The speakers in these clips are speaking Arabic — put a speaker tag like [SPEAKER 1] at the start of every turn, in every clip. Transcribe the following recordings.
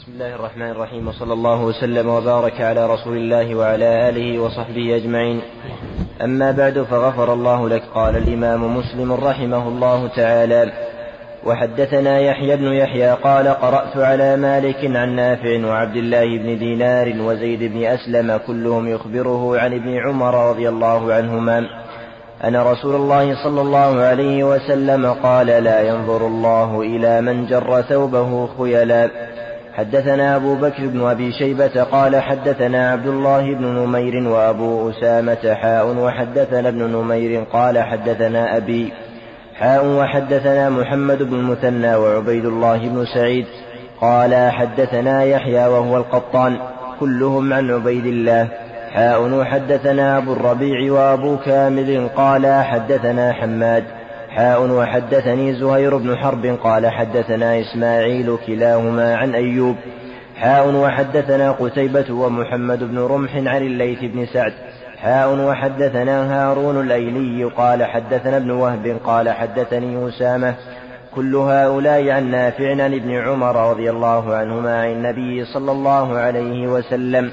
[SPEAKER 1] بسم الله الرحمن الرحيم وصلى الله وسلم وبارك على رسول الله وعلى آله وصحبه أجمعين. أما بعد فغفر الله لك. قال الإمام مسلم رحمه الله تعالى وحدثنا يحيى بن يحيى قال قرأت على مالك عن نافع وعبد الله بن دينار وزيد بن أسلم كلهم يخبره عن ابن عمر رضي الله عنهما أن رسول الله صلى الله عليه وسلم قال لا ينظر الله إلى من جر ثوبه خيلا. حدثنا أبو بكر بن أبي شيبة قال حدثنا عبد الله بن نمير وأبو أسامة حاء وحدثنا ابن نمير قال حدثنا أبي حاء وحدثنا محمد بن المثنى وعبيد الله بن سعيد قال حدثنا يحيى وهو القطان كلهم عن عبيد الله حاء وحدثنا أبو الربيع وأبو كامل قال حدثنا حماد حاء وحدثني زهير بن حرب قال حدثنا إسماعيل كلاهما عن أيوب. حاء وحدثنا قتيبة ومحمد بن رمح عن الليث بن سعد. حاء وحدثنا هارون الأيلي قال حدثنا ابن وهب قال حدثني أسامة. كل هؤلاء عن نافع عن ابن عمر رضي الله عنهما عن النبي صلى الله عليه وسلم.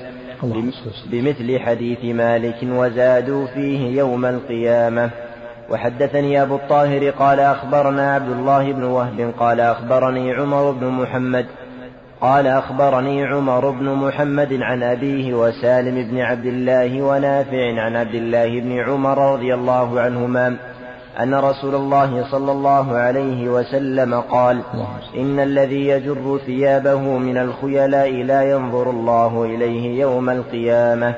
[SPEAKER 1] بمثل حديث مالك وزادوا فيه يوم القيامة. وحدثني أبو الطاهر قال أخبرنا عبد الله بن وهب قال أخبرني عمر بن محمد قال أخبرني عمر بن محمد عن أبيه وسالم بن عبد الله ونافع عن عبد الله بن عمر رضي الله عنهما أن رسول الله صلى الله عليه وسلم قال إن الذي يجر ثيابه من الخيلاء لا ينظر الله إليه يوم القيامة.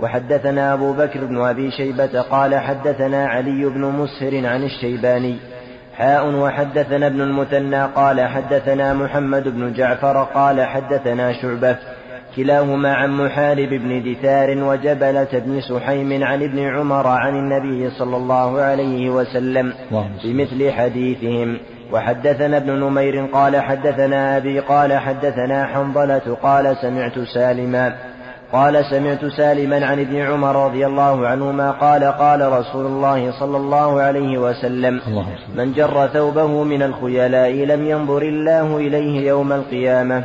[SPEAKER 1] وحدثنا أبو بكر بن أبي شيبة قال حدثنا علي بن مسهر عن الشيباني. حاء وحدثنا ابن المثنى قال حدثنا محمد بن جعفر قال حدثنا شعبة. كلاهما عن محارب بن دثار وجبلة بن سحيم عن ابن عمر عن النبي صلى الله عليه وسلم بمثل حديثهم. وحدثنا ابن نمير قال حدثنا أبي قال حدثنا حنظلة قال سمعت سالما. قال سمعت سالما عن ابن عمر رضي الله عنهما قال قال رسول الله صلى الله عليه وسلم من جر ثوبه من الخيلاء لم ينظر الله إليه يوم القيامة.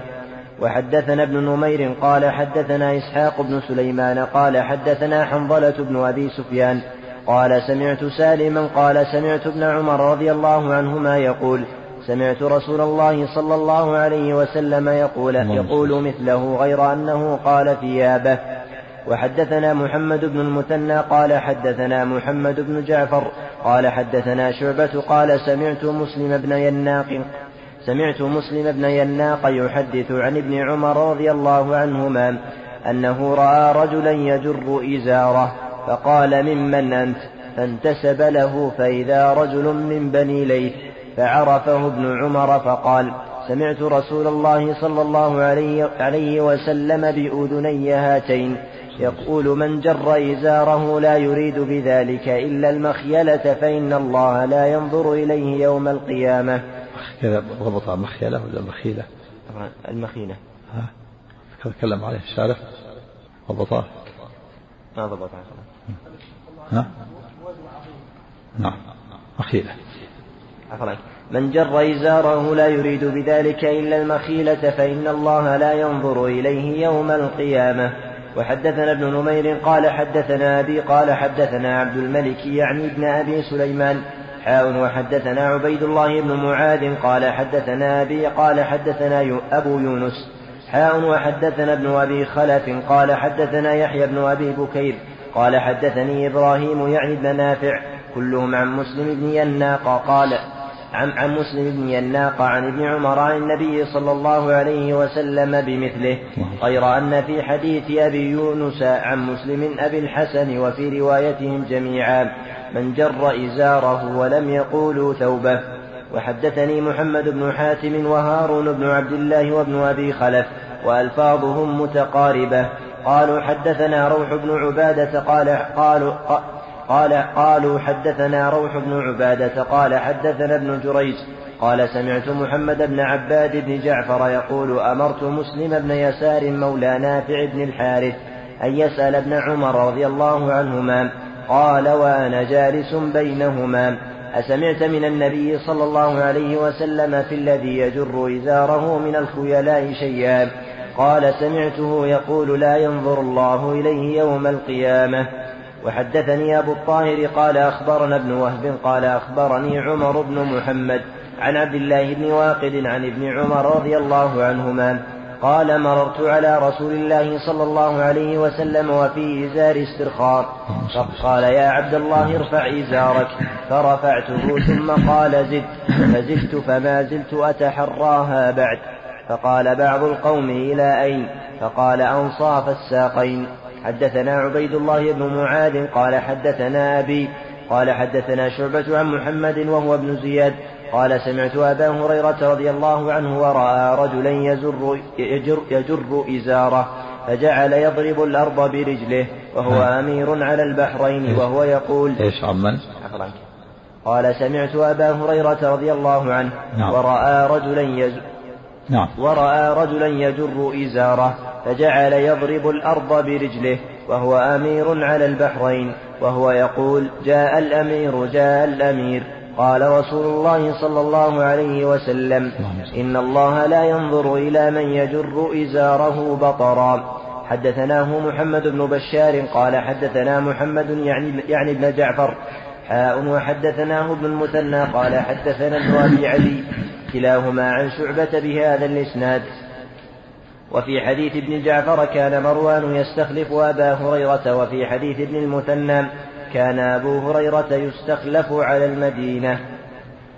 [SPEAKER 1] وحدثنا ابن نمير قال حدثنا إسحاق بن سليمان قال حدثنا حنظلة بن أبي سفيان قال سمعت سالما قال سمعت ابن عمر رضي الله عنهما يقول سمعت رسول الله صلى الله عليه وسلم يقول يقول مثله غير أنه قال ثيابه. وحدثنا محمد بن المثنى قال حدثنا محمد بن جعفر قال حدثنا شعبة قال سمعت مسلم بن يناق سمعت مسلم بن يناق يحدث عن ابن عمر رضي الله عنهما أنه رأى رجلا يجر إزاره فقال ممن أنت؟ فانتسب له فإذا رجل من بني ليث. فعرفه ابن عمر فقال سمعت رسول الله صلى الله عليه, عليه وسلم بأذني هاتين. يقول من جر إزاره لا يريد بذلك إلا المخيلة فإن الله لا ينظر إليه يوم القيامة.
[SPEAKER 2] كذا ضبط مخيلة ولا مخيلة؟
[SPEAKER 1] المخيلة.
[SPEAKER 2] ها؟ تكلم عليه الشارع ضبطاه
[SPEAKER 1] ما ضبطها
[SPEAKER 2] ها؟ نعم مخيلة.
[SPEAKER 1] عفوا من جر إزاره لا يريد بذلك إلا المخيلة فإن الله لا ينظر إليه يوم القيامة. وحدثنا ابن نمير قال حدثنا أبي قال حدثنا عبد الملك يعني ابن أبي سليمان حاء. وحدثنا عبيد الله بن معاذ قال حدثنا أبي قال حدثنا أبو يونس حاء. وحدثنا ابن أبي خلف قال حدثنا يحيى بن أبي بكير قال حدثني إبراهيم يعني ابن نافع كلهم عن مسلم بن يناق قال عن, عن مسلم بن يناق عن ابن عمر عن النبي صلى الله عليه وسلم بمثله. غير أن في حديث أبي يونس عن مسلم أبي الحسن وفي روايتهم جميعا من جر إزاره ولم يقولوا ثوبه وحدثني محمد بن حاتم وهارون بن عبد الله وابن أبي خلف وألفاظهم متقاربة. قالوا حدثنا روح بن عبادة قال قالوا قال قالوا حدثنا روح بن عبادة قال حدثنا ابن جريج قال سمعت محمد بن عباد بن جعفر يقول أمرت مسلم بن يسار مولى نافع بن الحارث أن يسأل ابن عمر رضي الله عنهما قال وأنا جالس بينهما أسمعت من النبي صلى الله عليه وسلم في الذي يجر إزاره من الخيلاء شيئا قال سمعته يقول لا ينظر الله إليه يوم القيامة. وحدثني أبو الطاهر قال أخبرنا ابن وهب قال أخبرني عمر بن محمد عن عبد الله بن واقد عن ابن عمر رضي الله عنهما قال مررت على رسول الله صلى الله عليه وسلم وفي إزار استرخاء فقال يا عبد الله ارفع إزارك فرفعته ثم قال زد فزدت فما زلت أتحراها بعد فقال بعض القوم إلى أين فقال أنصاف الساقين حدثنا عبيد الله بن معاذ قال حدثنا أبي قال حدثنا شعبة عن محمد وهو ابن زياد قال سمعت أبا هريرة رضي الله عنه ورأى رجلا يزر يجر, يجر إزاره فجعل يضرب الأرض برجله وهو أمير على البحرين وهو يقول
[SPEAKER 2] إيش عمن؟
[SPEAKER 1] قال سمعت أبا هريرة رضي الله عنه نعم. ورأى رجلا يزر نعم. ورأى رجلا يجر إزاره فجعل يضرب الأرض برجله وهو أمير على البحرين وهو يقول جاء الأمير جاء الأمير. قال رسول الله صلى الله عليه وسلم إن الله لا ينظر إلى من يجر إزاره بطرا. حدثناه محمد بن بشار قال حدثنا محمد يعني, يعني ابن جعفر. حاء وحدثناه ابن المثنى قال حدثنا ابن أبي علي كلاهما عن شعبة بهذا الإسناد. وفي حديث ابن جعفر كان مروان يستخلف أبا هريرة وفي حديث ابن المثنى كان أبو هريرة يستخلف على المدينة.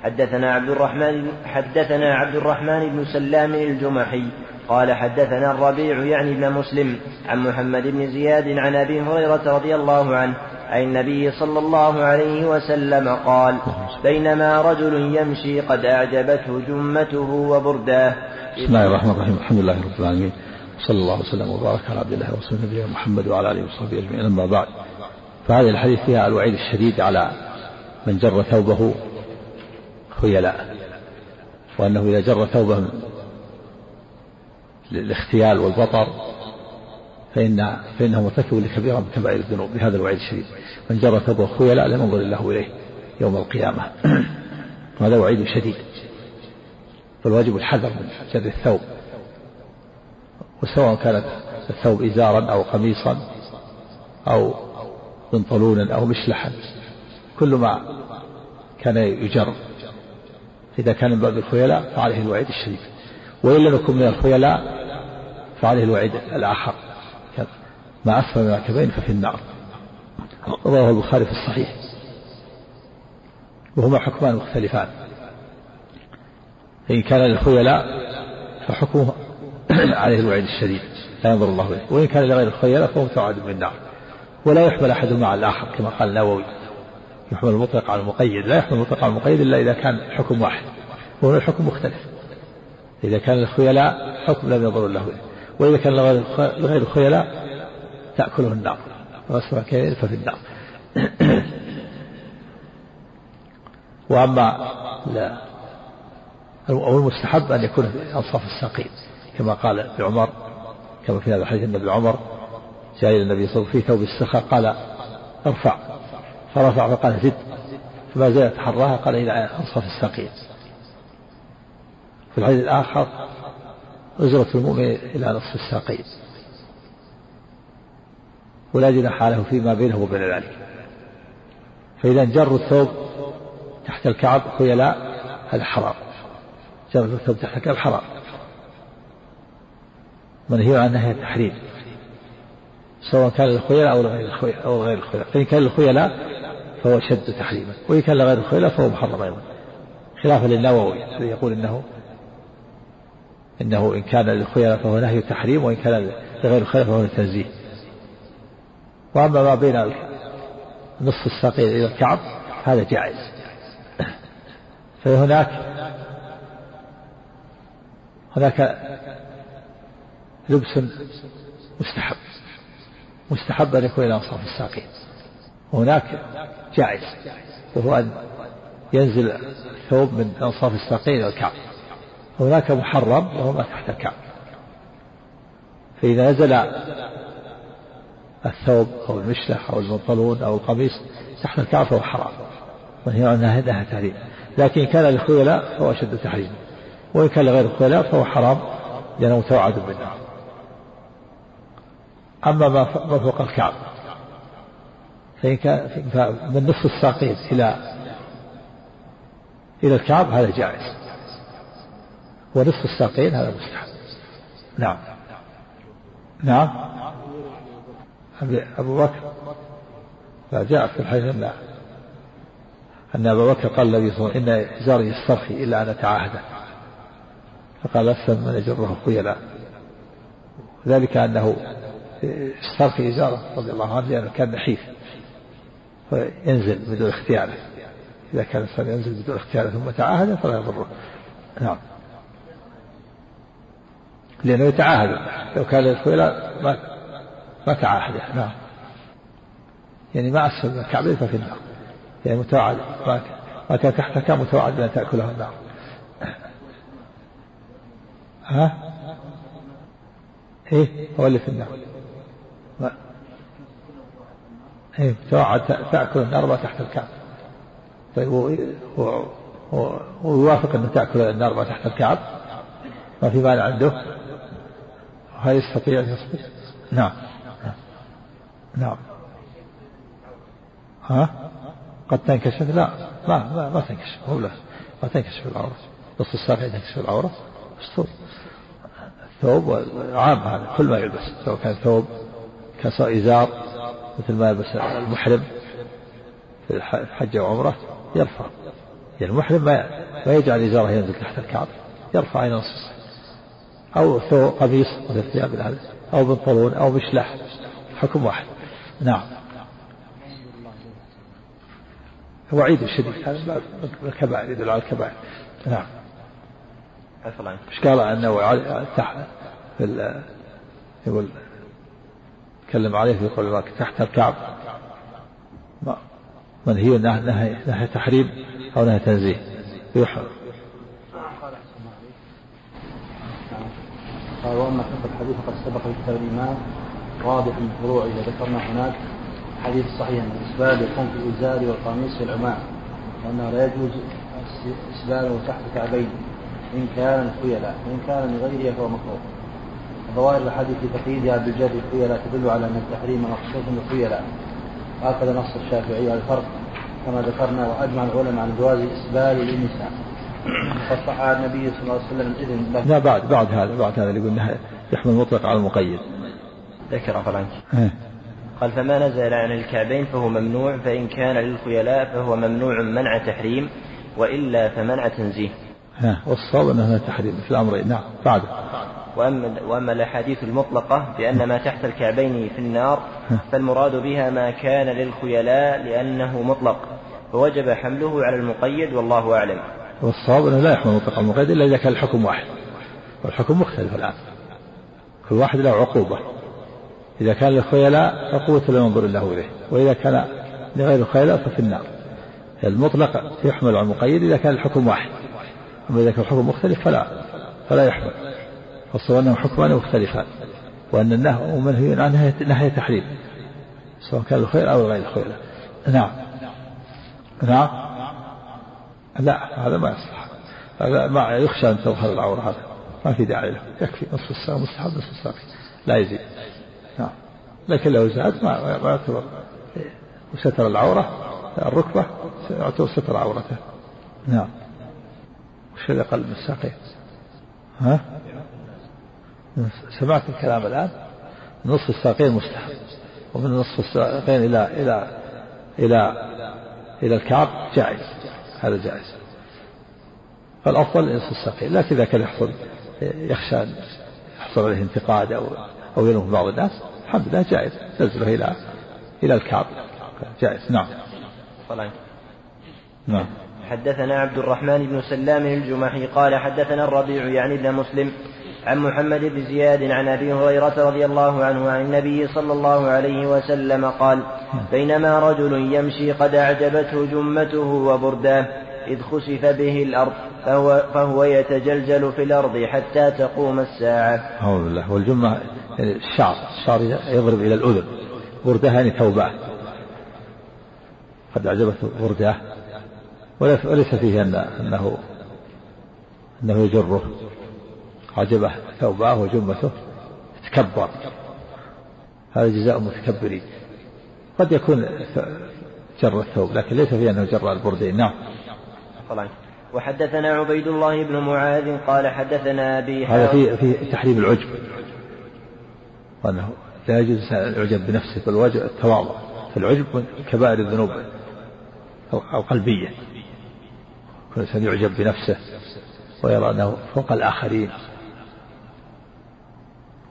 [SPEAKER 1] حدثنا عبد الرحمن حدثنا عبد الرحمن بن سلام الجمحي. قال حدثنا الربيع يعني ابن مسلم عن محمد بن زياد عن أبي هريرة رضي الله عنه عن النبي صلى الله عليه وسلم قال بينما رجل يمشي قد أعجبته جمته وبرداه
[SPEAKER 2] بسم الله الرحمن الرحيم. الحمد لله رب العالمين. صلى الله وسلم وبارك على عبد الله ورسوله نبينا محمد وعلى آله وصحبه أجمعين. أما بعد فهذه الحديث فيها الوعيد الشديد على من جر ثوبه خيلاء وأنه إذا جر ثوبه للاختيال والبطر فإن فإنه مرتكب لكبيرة من كبائر الذنوب بهذا الوعيد الشديد. من جر ثوبه خيلاء لم ينظر الله إليه يوم القيامة. وهذا وعيد شديد. فالواجب الحذر من جر الثوب. وسواء كانت الثوب إزارا أو قميصا أو بنطلونا أو مشلحا. كل ما كان يجر. إذا كان من باب الخيلاء فعليه الوعيد الشديد. وإن لم يكن من الخيلاء فعليه الوعيد الآخر. ما أسفل من العكبين ففي النار. رواه البخاري في الصحيح. وهما حكمان مختلفان. إن كان للخيلاء فحكمه عليه الوعيد الشديد. لا ينظر الله إليه وإن كان لغير الخيلاء فهو توعد بالنار ولا يحمل أحد مع الآخر كما قال النووي. يحمل المطلق على المقيد. لا يحمل المطلق على المقيد إلا إذا كان حكم واحد. وهنا الحكم مختلف. إذا كان الخيلاء حكم لم يضر له. وإذا كان لغير الخيلاء تأكله النار. وأسمع ففي النار. وأما لا أو المستحب أن يكون في أنصاف الساقين كما قال ابن عمر كما في هذا الحديث النبي عمر جاء إلى النبي صلى الله عليه وسلم في ثوب السخاء قال ارفع. فرفع فقال زد. فما زال يتحراها قال إلى أنصاف الساقين. في الحديث الآخر أزرة المؤمن إلى نصف الساقين. ولا جناح له فيما بينه وبين ذلك. فإذا جر الثوب تحت الكعب خيلاء هذا حرام. جر الثوب تحت الكعب حرام. منهي عن نهي التحريم. سواء كان للخيلاء أو لغير الخيلاء أو غير الخيلاء. فإن كان للخيلاء فهو شد تحريما. وإن كان لغير الخيلاء فهو محرم أيضا. خلافا للنووي الذي يقول إنه إنه إن كان للخيلاء فهو نهي تحريم وإن كان لغير الخيلاء فهو تنزيه. وأما ما بين نصف الساقين إلى الكعب هذا جائز. فهناك هناك لبس مستحب مستحب أن يكون إلى أنصاف الساقين. وهناك جائز وهو أن ينزل الثوب من أنصاف الساقين إلى الكعب. وهناك محرم وهو ما تحت الكعب فإذا نزل الثوب أو المشلح أو البنطلون أو القميص تحت الكعب فهو حرام. منهي عنها نهى تحريم. لكن كان للخيلاء فهو أشد تحريم. وإن كان لغير الخيلاء فهو حرام لأنه متوعد بالنار. أما ما فوق الكعب فإن كان من نصف الساقين إلى إلى الكعب هذا جائز. ونصف الساقين هذا مستحب. نعم. نعم. أبو بكر. لا جاء في الحديث أن أن أبا بكر قال النبي صلى الله عليه وسلم إن إزاري يسترخي إلا أن أتعاهده فقال أسلم من يجره خيلاء ذلك أنه استرخي إزارة رضي الله عنه لأنه كان نحيف. فينزل بدون اختياره. إذا كان الإنسان ينزل بدون اختياره ثم تعاهد فلا يضره. نعم. لأنه يتعاهد. لو كان للخيلاء ما ما تعاهد. نعم. يعني ما أسفل من الكعبين ففي النار. يعني متوعد. ما كان تحتها كان متوعد بأن تأكله النار. ها؟ إيه؟ هو اللي في النار. ما إيه متوعد. تأكل النار ما تحت الكعب طيب ويوافق أنه تأكل النار ما تحت الكعب ما في مانع عنده؟ هل يستطيع أن يصبر نعم. نعم. ها؟ قد تنكشف؟ لا. ما ما, ما تنكشف. هو لا. ما تنكشف العورة. نص الساق تنكشف العورة. مستور الثوب عام هذا. كل ما يلبس. سواء كان ثوب كإزار مثل ما يلبس المحرم في الحج أو عمرة يرفع. يعني المحرم ما ما يجعل إزاره ينزل تحت الكعب يرفع إلى نصف أو ثوب قميص مثل الثياب أو بنطلون أو مشلح حكم واحد. نعم. وعيد شديد. هذا الكبائر يدل على الكبائر. نعم. إيش قال؟ أنه تحت في يقول تكلم عليه يقول تحت الكعب منهي نهي نهي تحريم أو نهي تنزيه. يحرم.
[SPEAKER 3] قال وأما حفظ الحديث فقد سبق في الإيمان واضح من فروعه ذكرنا هناك حديث صحيح ان الإسبال يكون في الإزار والقميص في العمام وانه لا يجوز اسباله تحت كعبين إن كان الخيلاء وإن كان لغيره فهو مكروه. ظواهر الحديث في تقييدها بالجر الخيلاء تدل على أن التحريم مخصوص بالخيلاء. هكذا نص الشافعي على الفرق كما ذكرنا وأجمع العلماء عن جواز إسبال للنساء. فصح النبي صلى الله عليه وسلم
[SPEAKER 2] الإذن. لا بعد بعد هذا بعد هذا اللي قلنا. يحمل المطلق على المقيد.
[SPEAKER 1] ذكر عنك إيه. قال فما نزل عن الكعبين فهو ممنوع فإن كان للخيلاء فهو ممنوع منع تحريم وإلا فمنع تنزيه.
[SPEAKER 2] والصواب أنه تحريم في الأمرين نعم بعد.
[SPEAKER 1] وأما, وأما الأحاديث المطلقة بأن ما تحت الكعبين في النار فالمراد بها ما كان للخيلاء لأنه مطلق فوجب حمله على المقيد والله أعلم.
[SPEAKER 2] والصواب أنه لا يحمل مطلق المقيد إلا إذا كان الحكم واحد. والحكم مختلف الآن. كل واحد له عقوبة. إذا كان للخيلاء فقوة لا ينظر الله إليه. وإذا كان لغير الخيلاء ففي النار. المطلق يحمل على المقيد إذا كان الحكم واحد. أما إذا كان الحكم مختلف فلا. فلا يحمل. فالصواب أنه حكمان مختلفان. وأن النهي ومنهي عنه نهي تحريم. سواء كان الخير أو غير الخيلاء. نعم. نعم. لا هذا ما يصلح. هذا ما يخشى أن تظهر العورة هذا. ما في داعي له. يكفي. نصف الساعة مستحب نصف الساعة لا يزيد. نعم. لكن لو زاد ما يعتبر. وستر العورة الركبة يعتبر ستر عورته. نعم. وش اللي أقل من الساقين؟ ها؟ سمعت الكلام الآن؟ نصف الساقين مستحب. ومن نصف الساقين إلى إلى إلى إلى الكعب جائز. هذا جائز. فالأفضل نصف الساقين لكن إذا كان يحصل يخشى أن يحصل عليه انتقاد أو أو ينوم بعض الناس الحمد لله جائز. نزله إلى إلى الكعب. جائز. نعم.
[SPEAKER 1] نعم. حدثنا عبد الرحمن بن سلام الجمحي قال حدثنا الربيع يعني ابن مسلم عن محمد بن زياد عن أبي هريرة رضي الله عنه عن النبي صلى الله عليه وسلم قال بينما رجل يمشي قد أعجبته جمته وبرداه إذ خسف به الأرض فهو, فهو يتجلجل في الأرض حتى تقوم الساعة.
[SPEAKER 2] أعوذ بالله. والجمه الشعر الشعر يضرب إلى الأذن. برداه يعني ثوباه قد أعجبته برداه وليس فيه أن أنه أنه يجره. عجبه ثوباه وجمته تكبر. هذا جزاء المتكبرين. قد يكون جر الثوب لكن ليس فيه أنه جر البردين. نعم.
[SPEAKER 1] طبعا وحدثنا عبيد الله بن معاذ قال حدثنا أبي
[SPEAKER 2] هذا في في تحريم العجب. وأنه لا يجوز العجب بنفسه بل التواضع فالعجب من كبائر الذنوب القلبية كل إنسان يعجب بنفسه ويرى أنه فوق الآخرين.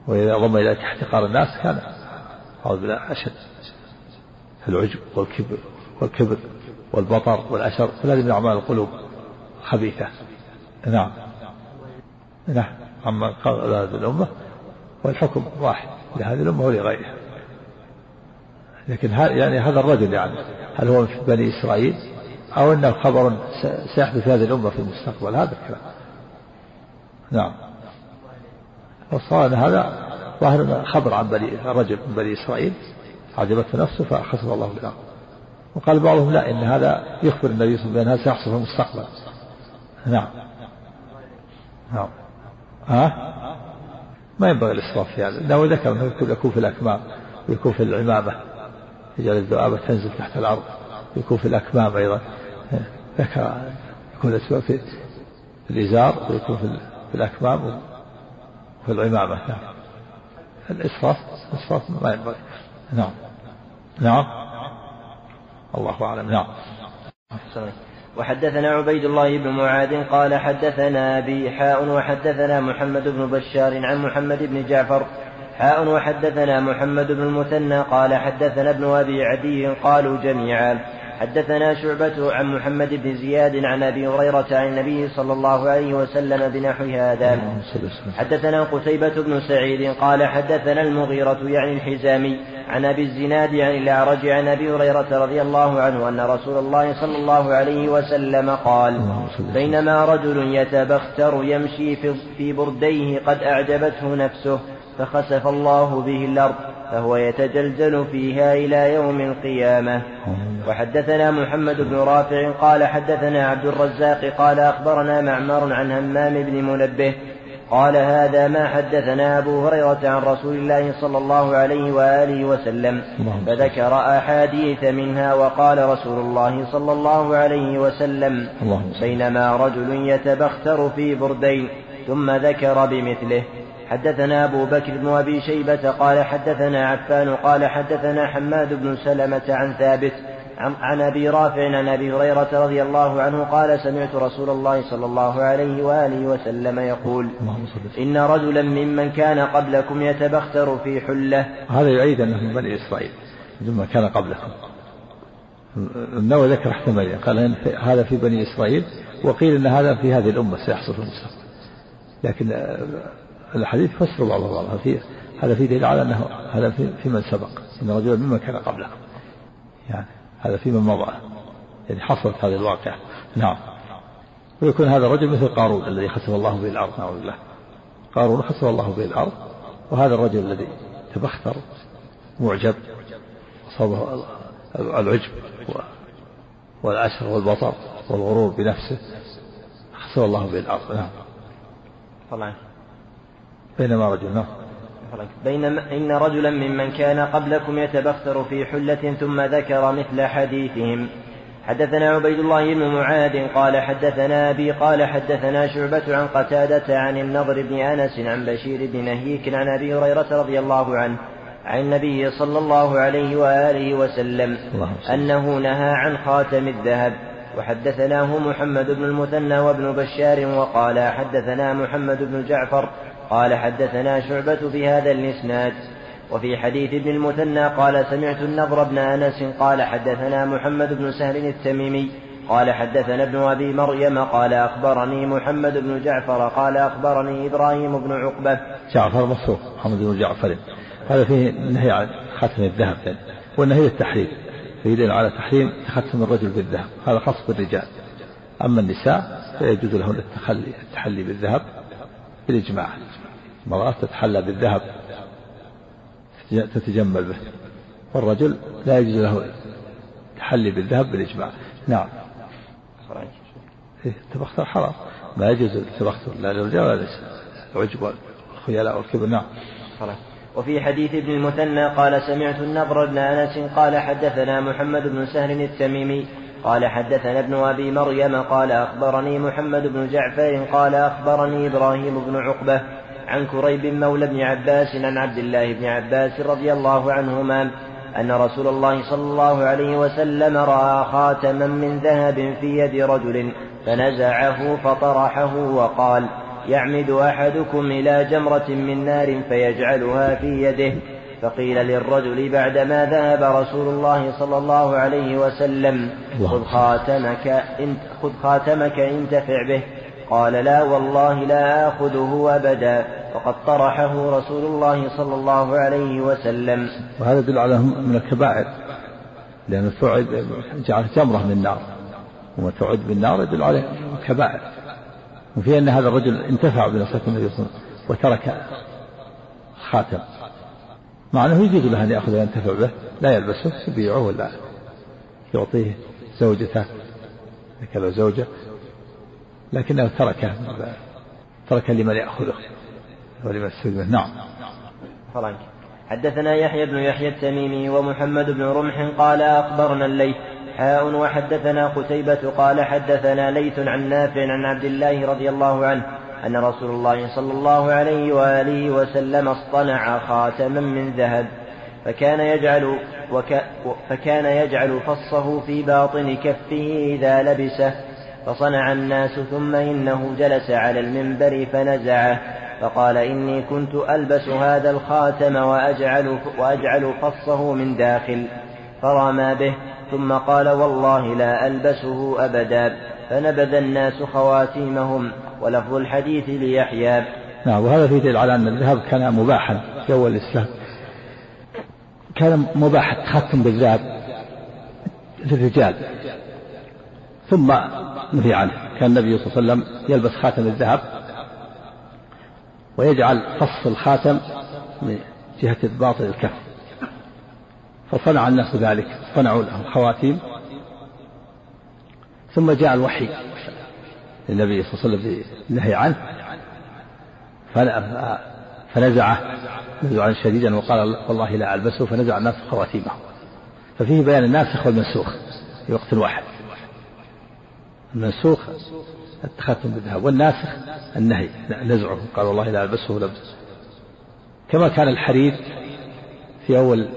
[SPEAKER 2] وإذا ضم إلى احتقار الناس كان أعوذ بالله أشد. العجب والكبر والكبر والبطر والأشر. فهذه من أعمال القلوب خبيثة. نعم. نعم. أما قال هذه الأمة والحكم واحد لهذه الأمة ولغيرها. لكن يعني هذا الرجل يعني هل هو في بني إسرائيل؟ أو أنه خبر سيحدث هذه الأمة في المستقبل؟ هذا الكلام. نعم. والصواب هذا ظاهر خبر عن بني رجل من بني إسرائيل عجبته نفسه فخسف الله بالأرض وقال بعضهم لا إن هذا يخبر النبي صلى الله عليه وسلم بأن هذا سيحصل في المستقبل. نعم. نعم. ها؟ ما ينبغي الإسراف في هذا. إنه ذكر أنه يكون في الأكمام ويكون في العمامة يجعل الذؤابة تنزل تحت الأرض يكون في الأكمام أيضا. ذكر يكون في الإزار ويكون في الأكمام. وفي العمامة نعم. الإسراف الإسراف ما ينبغي نعم. نعم. الله أعلم. نعم.
[SPEAKER 1] وحدثنا عبيد الله بن معاذ قال حدثنا أبي حاء وحدثنا محمد بن بشار عن محمد بن جعفر. حاء وحدثنا محمد بن المثنى قال حدثنا ابن أبي عدي قالوا جميعا. حدثنا شعبة عن محمد بن زياد عن أبي هريرة عن النبي صلى الله عليه وسلم بنحو هذا. حدثنا قتيبة بن سعيد قال حدثنا المغيرة يعني الحزامي عن أبي الزناد عن الأعرج عن أبي هريرة رضي الله عنه أن رسول الله صلى الله عليه وسلم قال بينما رجل يتبختر يمشي في برديه قد أعجبته نفسه فخسف الله به الأرض فهو يتجلجل فيها إلى يوم القيامة. وحدثنا محمد بن رافع قال حدثنا عبد الرزاق قال أخبرنا معمر عن همام بن منبه قال هذا ما حدثنا أبو هريرة عن رسول الله صلى الله عليه وآله وسلم. فذكر أحاديث منها وقال رسول الله صلى الله عليه وسلم بينما رجل يتبختر في بردين ثم ذكر بمثله. حدثنا أبو بكر بن أبي شيبة قال حدثنا عفان قال حدثنا حماد بن سلمة عن ثابت عن أبي رافع عن أبي هريرة رضي الله عنه قال سمعت رسول الله صلى الله عليه وآله وسلم يقول إن رجلا ممن كان قبلكم يتبختر في حلة.
[SPEAKER 2] هذا يعيد أنه من بني إسرائيل ممن كان قبلكم. النووي ذكر احتمالين قال إن هذا في بني إسرائيل وقيل أن هذا في هذه الأمة سيحصل في المستقبل. لكن الحديث فسر بعضه بعضها في هذا في دليل على أنه هذا في, من سبق. إن رجلا ممن كان قبلكم يعني هذا في من مضى. يعني حصلت هذه الواقعة. نعم. ويكون هذا الرجل مثل قارون الذي خسف الله به الأرض نعوذ بالله. قارون خسف الله به الأرض وهذا الرجل الذي تبختر معجب أصابه العجب والعشر والبطر والغرور بنفسه خسف الله به الأرض. نعم.
[SPEAKER 1] طبعا
[SPEAKER 2] بينما رجل نعم.
[SPEAKER 1] بينما إن رجلا ممن كان قبلكم يتبختر في حلة ثم ذكر مثل حديثهم. حدثنا عبيد الله بن معاذ قال حدثنا أبي قال حدثنا شعبة عن قتادة عن النضر بن أنس عن بشير بن نهيك عن أبي هريرة رضي الله عنه عن النبي صلى الله عليه وآله وسلم أنه نهى عن خاتم الذهب. وحدثناه محمد بن المثنى وابن بشار وقال حدثنا محمد بن جعفر قال حدثنا شعبة في هذا الإسناد. وفي حديث ابن المثنى قال سمعت النضر بن أنس قال حدثنا محمد بن سهل التميمي قال حدثنا ابن أبي مريم قال أخبرني محمد بن جعفر قال أخبرني إبراهيم بن عقبة.
[SPEAKER 2] جعفر مصروف محمد بن جعفر. هذا فيه نهي عن ختم الذهب والنهي التحريم. يدل على تحريم ختم الرجل بالذهب هذا خاص بالرجال أما النساء فيجوز لهن التخلي التحلي بالذهب. بالإجماع. المرأة تتحلى بالذهب تتجمل به والرجل لا يجوز له التحلي بالذهب بالإجماع. نعم. إيه التبختر حرام. ما يجوز التبختر لا للرجال ولا للنساء. العجب والخيلاء والكبر. نعم.
[SPEAKER 1] وفي حديث ابن المثنى قال سمعت النضر بن أنس قال حدثنا محمد بن سهل التميمي قال حدثنا ابن أبي مريم قال أخبرني محمد بن جعفر قال أخبرني إبراهيم بن عقبة عن كريب مولى بن عباس عن عبد الله بن عباس رضي الله عنهما أن رسول الله صلى الله عليه وسلم رأى خاتما من ذهب في يد رجل فنزعه فطرحه وقال يعمد أحدكم إلى جمرة من نار فيجعلها في يده. فقيل للرجل بعدما ذهب رسول الله صلى الله عليه وسلم خذ خاتمك إن خذ خاتمك انتفع به. قال لا والله لا آخذه أبدا. وقد طرحه رسول الله صلى الله عليه وسلم.
[SPEAKER 2] وهذا يدل على من الكبائر. لأنه تعد جعل جمرة من النار. وما تعد بالنار يدل عليه كبائر وفي أن هذا الرجل انتفع بنصرة النبي صلى الله عليه وسلم وترك خاتم. مع أنه يجوز له أن يأخذ وينتفع به لا يلبسه يبيعه ولا يعطيه زوجته له زوجة لكنه تركه ترك لمن يأخذه ولمن يستفيد نعم.
[SPEAKER 1] فرنك حدثنا يحيى بن يحيى التميمي ومحمد بن رمح قال أخبرنا الليث. حاء وحدثنا قتيبة قال حدثنا ليث عن نافع عن عبد الله رضي الله عنه أن رسول الله صلى الله عليه وآله وسلم اصطنع خاتما من ذهب فكان يجعل وك فكان يجعل فصه في باطن كفه إذا لبسه فصنع الناس ثم إنه جلس على المنبر فنزعه فقال إني كنت ألبس هذا الخاتم وأجعل, وأجعل فصه من داخل فرمى به ثم قال والله لا ألبسه أبدا فنبذ الناس خواتيمهم ولفظ الحديث ليحيى.
[SPEAKER 2] نعم وهذا في دليل على أن الذهب كان مباحا في أول الإسلام كان مباح التختم بالذهب للرجال. ثم نهي عنه. كان النبي صلى الله عليه وسلم يلبس خاتم الذهب ويجعل فص الخاتم من جهة باطن الكف. فصنع الناس ذلك صنعوا لهم خواتيم. ثم جاء الوحي. للنبي صلى الله عليه وسلم بالنهي عنه فنزعه نزعا شديدا وقال والله لا ألبسه فنزع الناس خواتيمه ففيه بيان الناسخ والمنسوخ في وقت واحد. المنسوخ التختم بالذهب والناسخ النهي نزعه قال والله لا ألبسه لبس كما كان الحرير في أول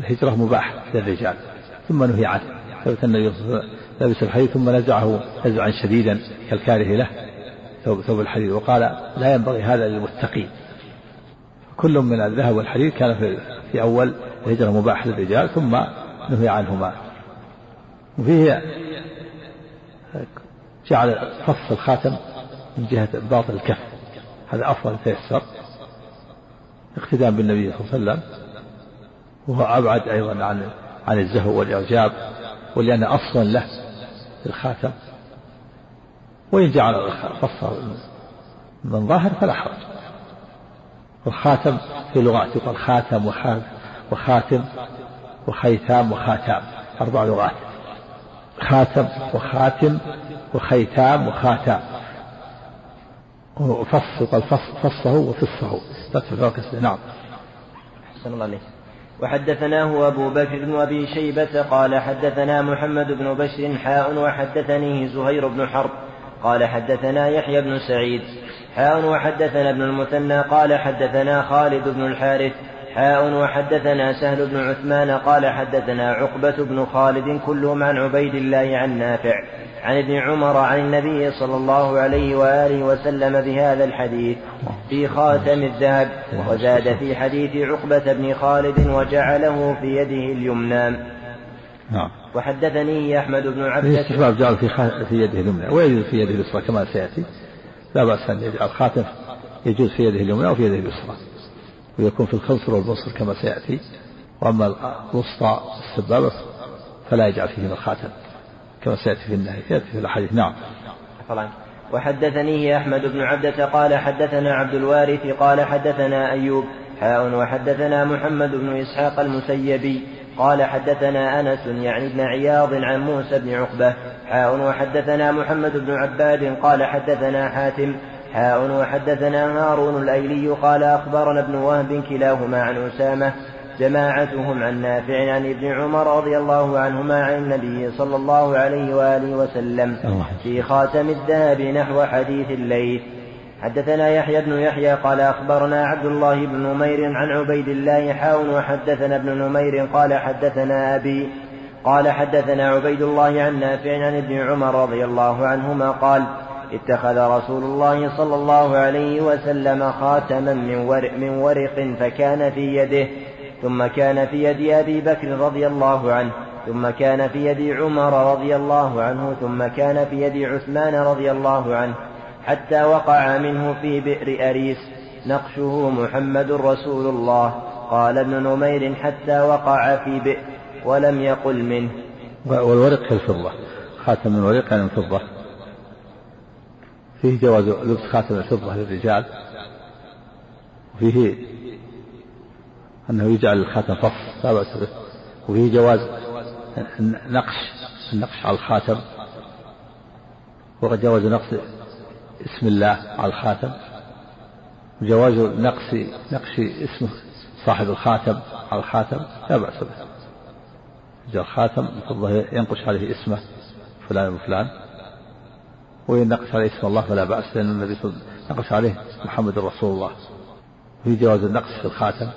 [SPEAKER 2] الهجرة مباح للرجال ثم نهي عنه. ثبت النبي صلى الله عليه وسلم لبس الحرير ثم نزعه نزعا شديدا كالكاره له ثوب, ثوب الحرير وقال لا ينبغي هذا للمتقين. كل من الذهب والحرير كان في, في أول الهجرة مباح للرجال ثم نهي عنهما. وفيه جعل فص الخاتم من جهة باطن الكف. هذا أفضل تيسر. اقتداء بالنبي صلى الله عليه وسلم. وهو أبعد أيضا عن عن الزهو والإعجاب ولأن أصلا له الخاتم وإن جعل فصه من ظاهر فلا حرج. والخاتم في لغات يقال خاتم وخاتم وخيثام وخاتام أربع لغات. خاتم وخاتم وخيتام وخاتام. وفص يقال فصه وفصه. نعم.
[SPEAKER 1] أحسن الله عليك وحدثناه أبو بكر بن أبي شيبة قال حدثنا محمد بن بشر حاء وحدثني زهير بن حرب قال حدثنا يحيى بن سعيد حاء وحدثنا ابن المثنى قال حدثنا خالد بن الحارث حاء وحدثنا سهل بن عثمان قال حدثنا عقبة بن خالد كلهم عن عبيد الله عن نافع عن ابن عمر عن النبي صلى الله عليه وآله وسلم بهذا الحديث في خاتم الذهب وزاد في حديث عقبة بن خالد وجعله في يده اليمنى. نعم. وحدثني أحمد بن عبد
[SPEAKER 2] الاستحباب جعل في في يده اليمنى ويجوز في يده اليسرى كما سيأتي. لا بأس أن يجعل خاتم يجوز في يده اليمنى وفي يده اليسرى. ويكون في الخنصر والبصر كما سيأتي. وأما الوسطى السبابة فلا يجعل فيهما الخاتم كما سيأتي في النهي يأتي في الأحاديث. نعم.
[SPEAKER 1] وحدثنيه أحمد بن عبدة قال حدثنا عبد الوارث قال حدثنا أيوب حاء وحدثنا محمد بن إسحاق المسيبي قال حدثنا أنس يعني ابن عياض عن موسى بن عقبة حاء وحدثنا محمد بن عباد قال حدثنا حاتم حاء وحدثنا هارون الأيلي قال أخبرنا ابن وهب كلاهما عن أسامة جماعتهم عن نافع عن ابن عمر رضي الله عنهما عن النبي صلى الله عليه وآله وسلم في خاتم الذهب نحو حديث الليث. حدثنا يحيى بن يحيى قال أخبرنا عبد الله بن نمير عن عبيد الله حاون وحدثنا ابن نمير قال حدثنا أبي قال حدثنا عبيد الله عن نافع عن ابن عمر رضي الله عنهما قال اتخذ رسول الله صلى الله عليه وسلم خاتما من ورق, من ورق فكان في يده ثم كان في يد أبي بكر رضي الله عنه ثم كان في يد عمر رضي الله عنه ثم كان في يد عثمان رضي الله عنه حتى وقع منه في بئر أريس نقشه محمد رسول الله قال ابن نمير حتى وقع في بئر ولم يقل منه.
[SPEAKER 2] والورق كالفضة خاتم من ورق يعني الفضة. فيه جواز لبس خاتم الفضة للرجال وفيه أنه يجعل الخاتم فص لا بأس به وفيه جواز نقش النقش على الخاتم وجواز نقص اسم الله على الخاتم وجواز نقص نقش اسم صاحب الخاتم على الخاتم لا بأس به. الخاتم ينقش عليه اسمه فلان وفلان. وينقش عليه اسم الله فلا بأس لأن النبي صلى الله عليه وسلم نقش عليه محمد رسول الله. في جواز النقص في الخاتم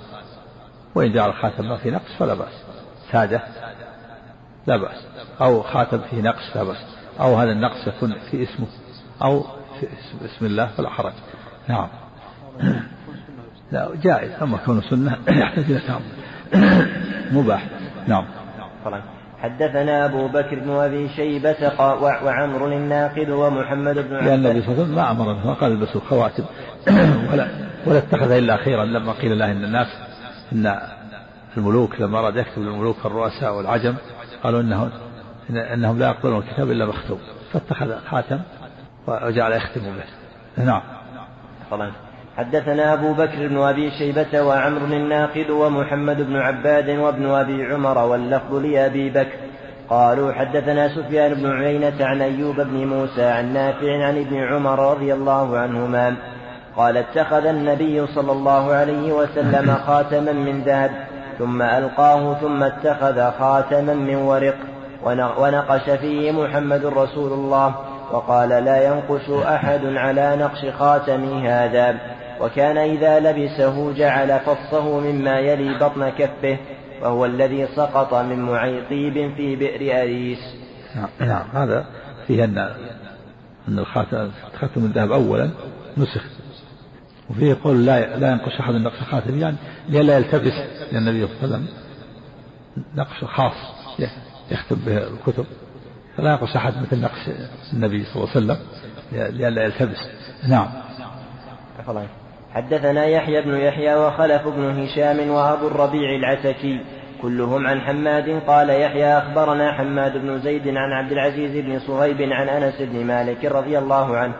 [SPEAKER 2] وإن جعل الخاتم ما فيه نقص فلا بأس. سادة لا بأس. أو خاتم فيه نقص لا بأس. أو هذا النقص يكون في اسمه أو في اسم الله فلا حرج. نعم. لا جائز. أما كونه سنة يحتاج إلى مباح. نعم.
[SPEAKER 1] حدثنا أبو بكر بن أبي شيبة وعمر الناقد ومحمد بن
[SPEAKER 2] لأن النبي صلى الله عليه وسلم ما أمر ما قال البسوا الخواتم ولا ولا اتخذ إلا أخيرا لما قيل له إن الناس إن الملوك لما أراد يكتب الملوك الرؤساء والعجم قالوا إنهم إنهم لا يقبلون الكتاب إلا مختوم فاتخذ خاتم وجعل يختم به. نعم.
[SPEAKER 1] حدثنا أبو بكر بن أبي شيبة وعمر الناقد ومحمد بن عباد وابن أبي عمر واللفظ لأبي بكر. قالوا حدثنا سفيان بن عيينة عن أيوب بن موسى عن نافع عن ابن عمر رضي الله عنهما قال اتخذ النبي صلى الله عليه وسلم خاتما من ذهب ثم ألقاه ثم اتخذ خاتما من ورق ونقش فيه محمد رسول الله وقال لا ينقش أحد على نقش خاتمي هذا. وكان إذا لبسه جعل فصه مما يلي بطن كفه وهو الذي سقط من معيقيب في بئر أريس.
[SPEAKER 2] نعم, نعم هذا فيه أن أن الخاتم خاتم الذهب أولا نسخ. وفيه قول لا لا ينقش أحد نقش خاتم يعني لئلا يلتبس للنبي صلى الله عليه وسلم؟ نقش خاص يختم به الكتب. فلا ينقش أحد مثل نقش النبي صلى الله عليه وسلم لئلا يلتبس. نعم.
[SPEAKER 1] حدثنا يحيى بن يحيى وخلف بن هشام وأبو الربيع العتكي كلهم عن حماد قال يحيى أخبرنا حماد بن زيد عن عبد العزيز بن صهيب عن أنس بن مالك رضي الله عنه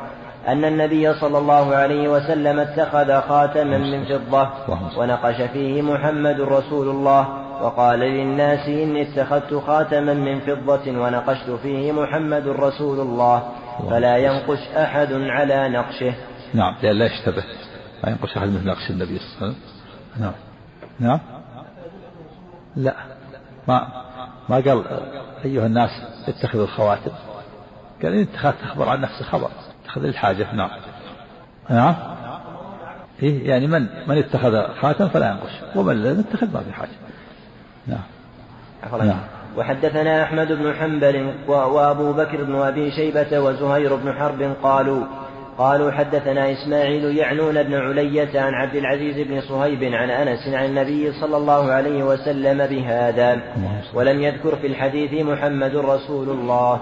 [SPEAKER 1] أن النبي صلى الله عليه وسلم اتخذ خاتما من فضة ونقش فيه محمد رسول الله وقال للناس إني اتخذت خاتما من فضة ونقشت فيه محمد رسول الله فلا ينقش أحد على نقشه.
[SPEAKER 2] نعم لا يشتبه. لا ينقش أحد مثل نقش النبي صلى الله عليه وسلم؟ نعم. نعم. لا. ما ما قال أيها الناس اتخذوا الخواتم. قال إن اتخذت أخبر عن نفسه خبر. اتخذ الحاجة. نعم. نعم. إيه يعني من من اتخذ خاتم فلا ينقش ومن لم يتخذ ما في حاجة. نعم.
[SPEAKER 1] نعم. وحدثنا أحمد بن حنبل وأبو بكر بن أبي شيبة وزهير بن حرب قالوا قالوا حدثنا إسماعيل يعنون بن علية عن عبد العزيز بن صهيب عن أنس عن النبي صلى الله عليه وسلم بهذا ولم يذكر في الحديث محمد رسول الله.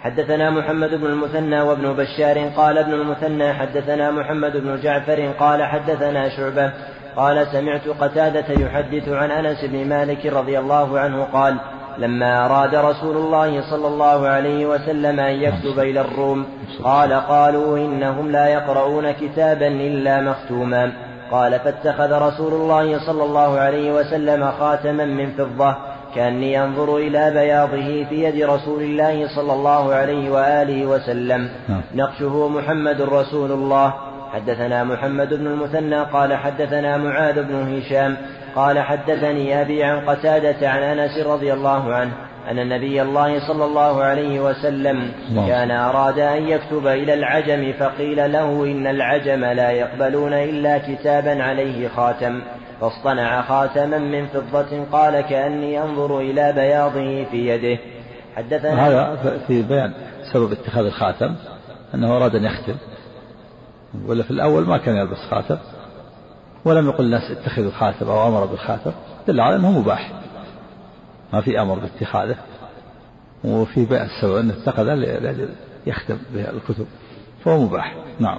[SPEAKER 1] حدثنا محمد بن المثنى وابن بشار قال ابن المثنى حدثنا محمد بن جعفر قال حدثنا شعبة قال سمعت قتادة يحدث عن أنس بن مالك رضي الله عنه قال لما أراد رسول الله صلى الله عليه وسلم أن يكتب إلى الروم قال قالوا إنهم لا يقرؤون كتابا إلا مختوما. قال فاتخذ رسول الله صلى الله عليه وسلم خاتما من فضة كأني أنظر إلى بياضه في يد رسول الله صلى الله عليه وآله وسلم.
[SPEAKER 2] نعم.
[SPEAKER 1] نقشه محمد رسول الله. حدثنا محمد بن المثنى قال حدثنا معاذ بن هشام قال حدثني أبي عن قتادة عن أنس رضي الله عنه أن النبي الله صلى الله عليه وسلم
[SPEAKER 2] الله.
[SPEAKER 1] كان أراد أن يكتب إلى العجم فقيل له إن العجم لا يقبلون إلا كتابا عليه خاتم. فاصطنع خاتما من فضة قال كأني أنظر إلى بياضه في يده. حدثنا
[SPEAKER 2] هذا في بيان سبب اتخاذ الخاتم أنه أراد أن يختم ولا في الأول ما كان يلبس خاتم. ولم يقل الناس اتخذوا الخاتم أو أمر بالخاتم دل على أنه مباح. ما في أمر باتخاذه وفي بيان السبب أنه اتخذه لأجل يختم به الكتب. فهو مباح. نعم.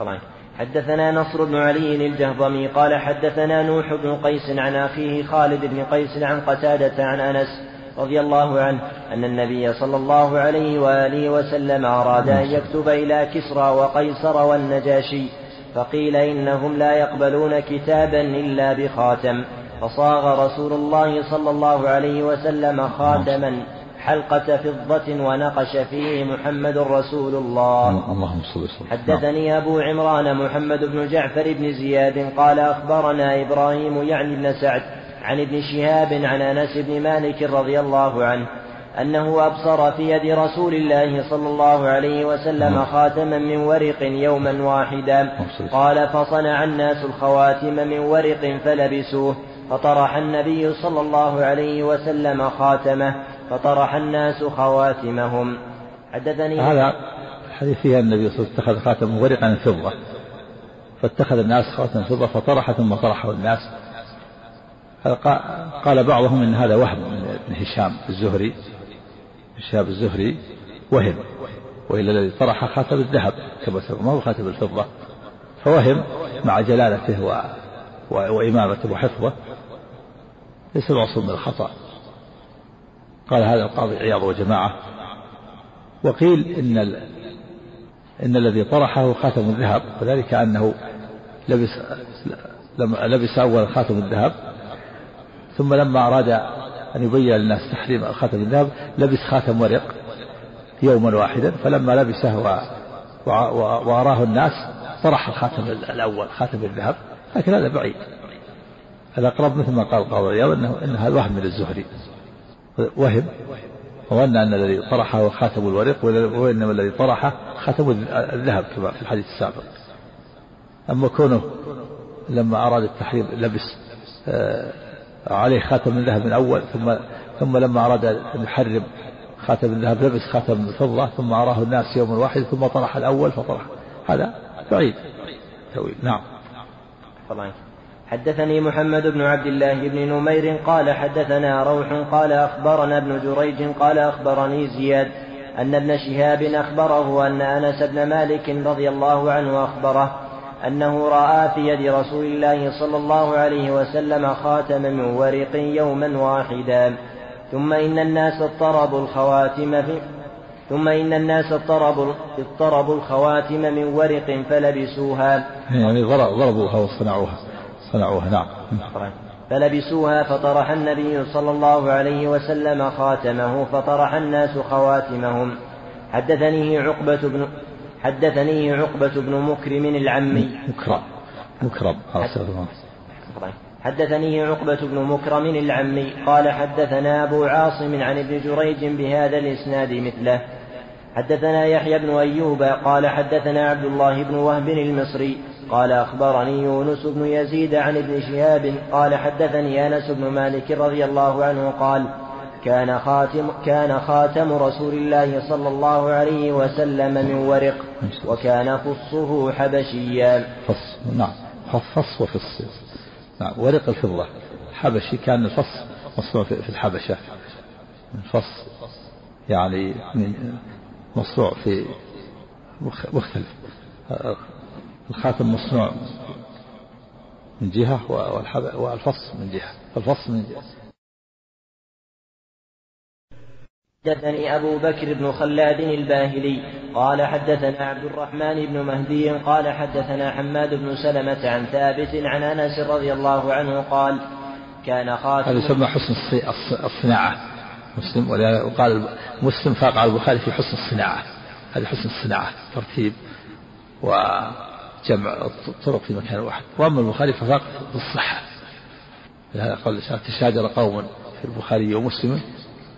[SPEAKER 1] طبعا. حدثنا نصر بن علي الجهضمي قال حدثنا نوح بن قيس عن أخيه خالد بن قيس عن قتادة عن أنس رضي الله عنه أن النبي صلى الله عليه وآله وسلم أراد أن يكتب إلى كسرى وقيصر والنجاشي فقيل إنهم لا يقبلون كتابا إلا بخاتم. فصاغ رسول الله صلى الله عليه وسلم خاتما حلقة فضة ونقش فيه محمد رسول الله.
[SPEAKER 2] اللهم صل وسلم.
[SPEAKER 1] حدثني أبو عمران محمد بن جعفر بن زياد قال أخبرنا إبراهيم يعني بن سعد عن ابن شهاب عن أنس بن مالك رضي الله عنه أنه أبصر في يد رسول الله صلى الله عليه وسلم خاتما من ورق يوما واحدا. قال فصنع الناس الخواتم من ورق فلبسوه فطرح النبي صلى الله عليه وسلم خاتمه فطرح الناس خواتمهم. حدثني
[SPEAKER 2] هذا الحديث فيها النبي صلى الله عليه وسلم اتخذ خاتم ورقا فضة فاتخذ الناس خاتم فضة فطرح ثم طرحه الناس. قال بعضهم إن هذا وهم من ابن هشام الزهري. هشام الزهري وهم. وإلا الذي طرح خاتم الذهب كما سبق. ما هو خاتم الفضة؟ فوهم مع جلالته و... و... وإمامته وحفظه. ليس معصوم من الخطأ. قال هذا القاضي عياض وجماعة. وقيل إن ال... إن الذي طرحه خاتم الذهب وذلك أنه لبس لبس أول خاتم الذهب. ثم لما أراد أن يبين للناس تحريم خاتم الذهب لبس خاتم ورق يوما واحدا فلما لبسه و... و... و... وأراه الناس طرح الخاتم الأول خاتم الذهب لكن هذا بعيد. الأقرب مثل ما قال القاضي عياض أنه إن هذا وهم من الزهري. وهم وظن أن الذي طرحه خاتم الورق وإنما الذي طرحه خاتم الذهب كما في الحديث السابق. أما كونه لما أراد التحريم لبس آه، عليه خاتم الذهب من أول ثم ثم لما أراد أن يحرم خاتم الذهب لبس خاتم الفضة ثم أراه الناس يوم واحد ثم طرح الأول فطرح. هذا بعيد. تويل نعم.
[SPEAKER 1] حدثني محمد بن عبد الله بن نمير قال حدثنا روح قال أخبرنا ابن جريج قال أخبرني زياد أن ابن شهاب أخبره أن أنس بن مالك رضي الله عنه أخبره أنه رأى في يد رسول الله صلى الله عليه وسلم خاتم من ورق يوما واحدا. ثم إن الناس اضطربوا الخواتم في ثم إن الناس اضطربوا اضطربوا الخواتم من ورق فلبسوها.
[SPEAKER 2] يعني ضرب- ضربوها وصنعوها صنعوها نعم.
[SPEAKER 1] فلبسوها فطرح النبي صلى الله عليه وسلم خاتمه فطرح الناس خواتمهم. حدثني عقبة بن حدثني عقبة بن مكرم العمي.
[SPEAKER 2] مكرم. مكرم المثال.
[SPEAKER 1] حدثني عقبة بن مكرم العمي. قال حدثنا أبو عاصم عن ابن جريج بهذا الإسناد مثله. حدثنا يحيى بن أيوب. قال حدثنا عبد الله بن وهب المصري. قال أخبرني يونس بن يزيد عن ابن شهاب. قال حدثني أنس بن مالك رضي الله عنه قال كان خاتم كان خاتم رسول الله صلى الله عليه وسلم من ورق وكان فصه حبشيا.
[SPEAKER 2] فص نعم. فص وفص نعم ورق الفضة. حبشي كان الفص مصنوع في الحبشة. الفص يعني مصنوع في مخ- مختلف. الخاتم مصنوع من جهة والفص من جهة. الفص من جهة.
[SPEAKER 1] حدثني أبو بكر بن خلاد الباهلي قال حدثنا عبد الرحمن بن مهدي قال حدثنا حماد بن سلمة عن ثابت عن أنس رضي الله عنه قال كان خاتم
[SPEAKER 2] هذا يسمى حسن الصناعة. مسلم وقال مسلم فاق على البخاري في حسن الصناعة. هذه حسن الصناعة ترتيب وجمع الطرق في مكان واحد. وأما البخاري ففاق في الصحة لهذا قال تشاجر قوم في البخاري ومسلم.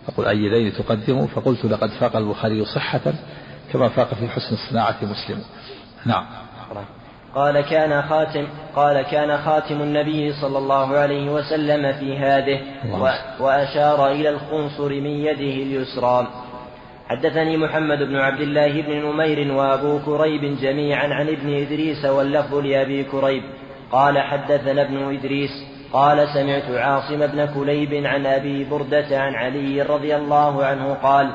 [SPEAKER 2] أقول أي ذين تقدموا؟ فقلت لقد فاق البخاري صحة كما فاق في حسن الصناعة مسلم. نعم.
[SPEAKER 1] قال كان خاتم قال كان خاتم النبي صلى الله عليه وسلم في هذه وأشار إلى الخنصر من يده اليسرى. حدثني محمد بن عبد الله بن نمير وأبو كريب جميعا عن ابن إدريس واللفظ لأبي كريب. قال حدثنا ابن إدريس قال سمعت عاصم بن كليب عن أبي بردة عن علي رضي الله عنه قال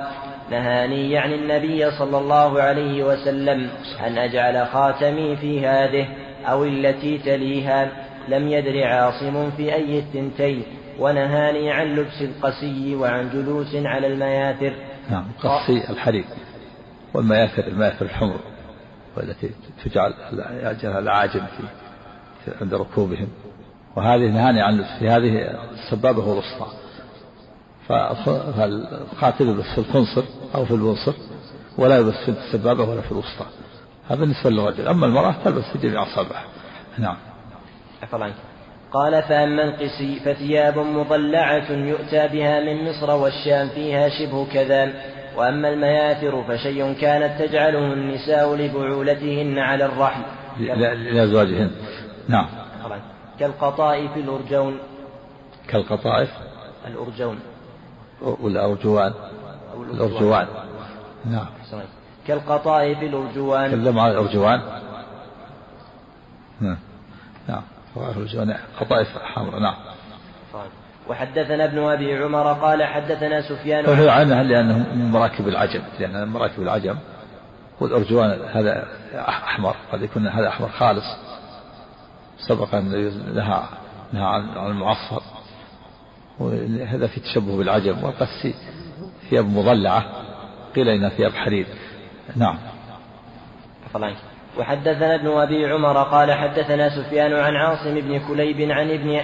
[SPEAKER 1] نهاني يعني النبي صلى الله عليه وسلم أن أجعل خاتمي في هذه أو التي تليها. لم يدر عاصم في أي الثنتين ونهاني عن لبس القسي وعن جلوس على المياثر.
[SPEAKER 2] نعم قصي الحرير والمياثر المياثر الحمر والتي تجعل يجعلها العاجم في عند ركوبهم. وهذه نهاني عن في هذه السبابة هو الوسطى. فالقاتل يلبس في الخنصر أو في البنصر ولا يلبس في السبابة ولا في الوسطى. هذا بالنسبة للرجل. أما المرأة تلبس في جميع أصابعها. نعم.
[SPEAKER 1] قال فأما القسي فثياب مضلعة يؤتى بها من مصر والشام فيها شبه كذا. وأما المياثر فشيء كانت تجعله النساء لبعولتهن على الرحل
[SPEAKER 2] لأزواجهن. نعم.
[SPEAKER 1] كالقطائف الأرجون.
[SPEAKER 2] كالقطائف
[SPEAKER 1] الأرجون.
[SPEAKER 2] والأرجوان. الأرجوان. نعم.
[SPEAKER 1] كالقطائف الأرجوان.
[SPEAKER 2] تكلم عن الأرجوان. نعم. نعم. الأرجوان. قطائف حمراء. نعم.
[SPEAKER 1] وحدثنا ابن أبي عمر قال حدثنا سفيان
[SPEAKER 2] وهي عنها لأنه من مراكب العجم. لأن مراكب العجم والأرجوان هذا أحمر. قد يكون هذا أحمر خالص. سبق ان نهى عن المعصفر وهذا في تشبه بالعجم والقسي ثياب مضلعة. قيل إنها ثياب حرير. نعم.
[SPEAKER 1] وحدثنا ابن أبي عمر قال حدثنا سفيان عن عاصم بن كليب عن ابن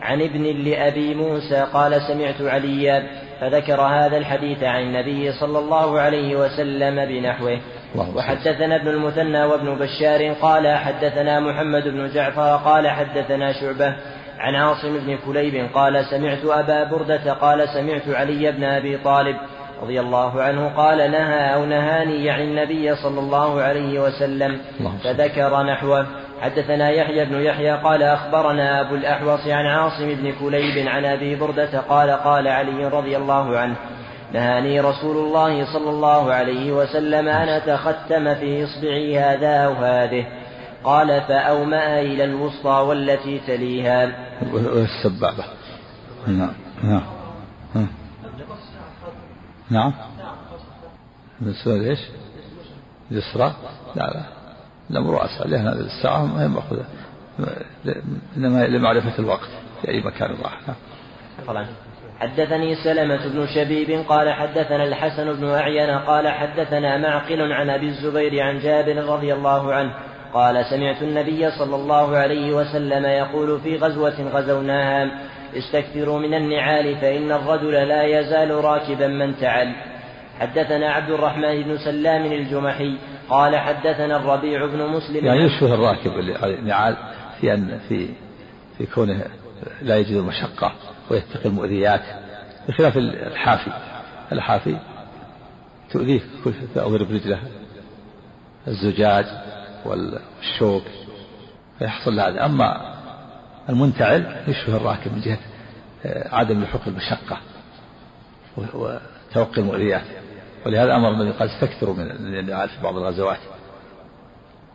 [SPEAKER 1] عن ابن لأبي موسى قال سمعت عليا فذكر هذا الحديث عن النبي صلى الله عليه وسلم بنحوه. وحدثنا ابن المثنى وابن بشار قال حدثنا محمد بن جعفر قال حدثنا شعبة عن عاصم بن كليب قال سمعت أبا بردة قال سمعت علي بن أبي طالب رضي الله عنه قال نهى أو نهاني يعني النبي صلى الله عليه وسلم فذكر نحوه. حدثنا يحيى بن يحيى قال أخبرنا أبو الأحوص عن عاصم بن كليب عن أبي بردة قال قال علي رضي الله عنه نهاني رسول الله صلى الله عليه وسلم أن أتختم في إصبعي هذا أو هذه. قال فأومأ إلى الوسطى والتي تليها.
[SPEAKER 2] والسبابة نعم. نعم. نعم. بالنسبة لإيش؟ اليسرى لا لا. الأمر أسهل لأن هذه الساعة ما هي مأخوذة. إنما لمعرفة الوقت في أي مكان راح.
[SPEAKER 1] نعم. حدثني سلمة بن شبيب قال حدثنا الحسن بن أعين قال حدثنا معقل عن أبي الزبير عن جابر رضي الله عنه قال سمعت النبي صلى الله عليه وسلم يقول في غزوة غزوناها استكثروا من النعال فإن الرجل لا يزال راكبا من تعل. حدثنا عبد الرحمن بن سلام الجمحي قال حدثنا الربيع بن مسلم
[SPEAKER 2] يعني يشبه الراكب النعال في أن في في كونه لا يجد المشقة. ويتقي المؤذيات بخلاف الحافي. الحافي تؤذيه تضرب رجله الزجاج والشوك فيحصل هذا. أما المنتعل يشبه الراكب من جهة آه، عدم لحوق المشقة وتوقي المؤذيات. ولهذا أمر النبي قال استكثروا من النعال في بعض الغزوات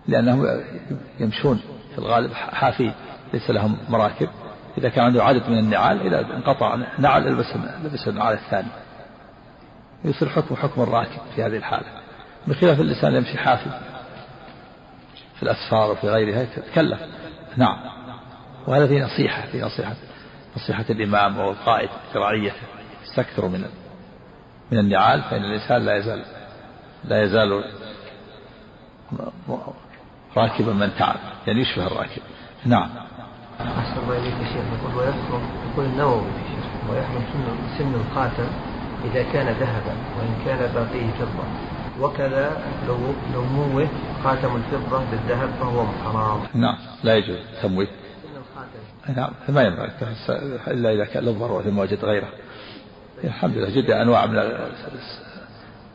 [SPEAKER 2] لأنهم يمشون في الغالب حافي ليس لهم مراكب. إذا كان عنده عدد من النعال إذا انقطع نعل البس البس النعال الثاني. يصير حكم حكم الراكب في هذه الحالة. بخلاف الإنسان يمشي حافي في الأسفار وفي غيرها يتكلف. نعم. وهذا في نصيحة في نصيحة نصيحة الإمام والقائد لرعيته استكثروا من من النعال فإن الإنسان لا يزال لا يزال راكبا من تعب يعني يشبه الراكب. نعم.
[SPEAKER 4] أحسن الله إليك يا شيخ يقول ويحرم يقول النووي يا شيخ ويحرم سن سن الخاتم إذا كان ذهبا وإن كان باقيه فضة وكذا لو لو موه خاتم الفضة بالذهب فهو حرام.
[SPEAKER 2] نعم لا يجوز تمويه.
[SPEAKER 4] سن الخاتم.
[SPEAKER 2] نعم ما ينبغي إلا إذا كان للضرورة ثم وجد غيره. الحمد لله جد أنواع من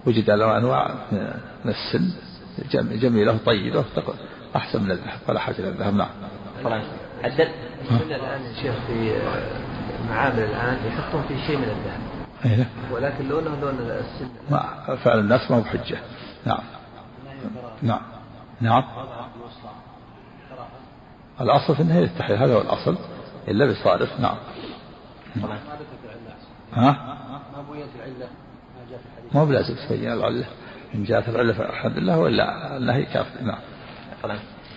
[SPEAKER 2] وجد له أنواع من السن جميلة طيبة أحسن من الذهب ولا حاجة إلى الذهب نعم.
[SPEAKER 4] حدد الآن يا شيخ في المعامل الآن يحطون في شيء من الذهب.
[SPEAKER 2] أيه.
[SPEAKER 4] ولكن لونه لون السن.
[SPEAKER 2] ما فعل الناس ما هو بحجة. نعم. نعم. نعم. الأصل في النهي للتحرير هذا هو الأصل إلا بصارف نعم. ها؟ ما بويت العلة ما جاء في الحديث. ما بلازم تبين العلة إن جاءت العلة فالحمد لله وإلا النهي كافي نعم.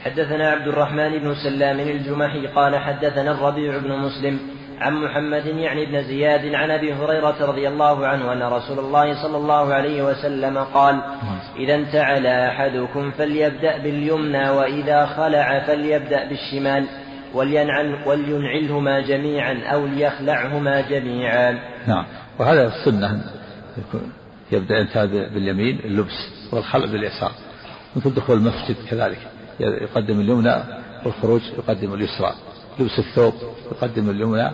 [SPEAKER 1] حدثنا عبد الرحمن بن سلام الجمحي قال حدثنا الربيع بن مسلم عن محمد يعني بن زياد عن أبي هريرة رضي الله عنه أن رسول الله صلى الله عليه وسلم قال إذا انتعل أحدكم فليبدأ باليمنى وإذا خلع فليبدأ بالشمال ولينعل ولينعلهما جميعا أو ليخلعهما جميعا.
[SPEAKER 2] نعم وهذا السنة يبدأ ينتهي باليمين اللبس والخلع باليسار مثل دخول المسجد كذلك يقدم اليمنى والخروج يقدم اليسرى. لبس الثوب يقدم اليمنى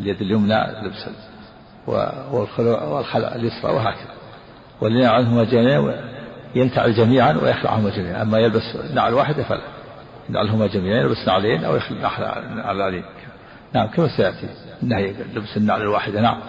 [SPEAKER 2] اليد اليمنى لبس والخلع اليسرى وهكذا. ولينع عنهما جميعا ينتعل جميعا ويخلعهما جميعا. أما يلبس نعل واحدة فلا. ينعلهما جميعا يلبس نعلين أو يخلع نعلين. نعم كما سيأتي. النهي لبس النعل الواحدة. نعم.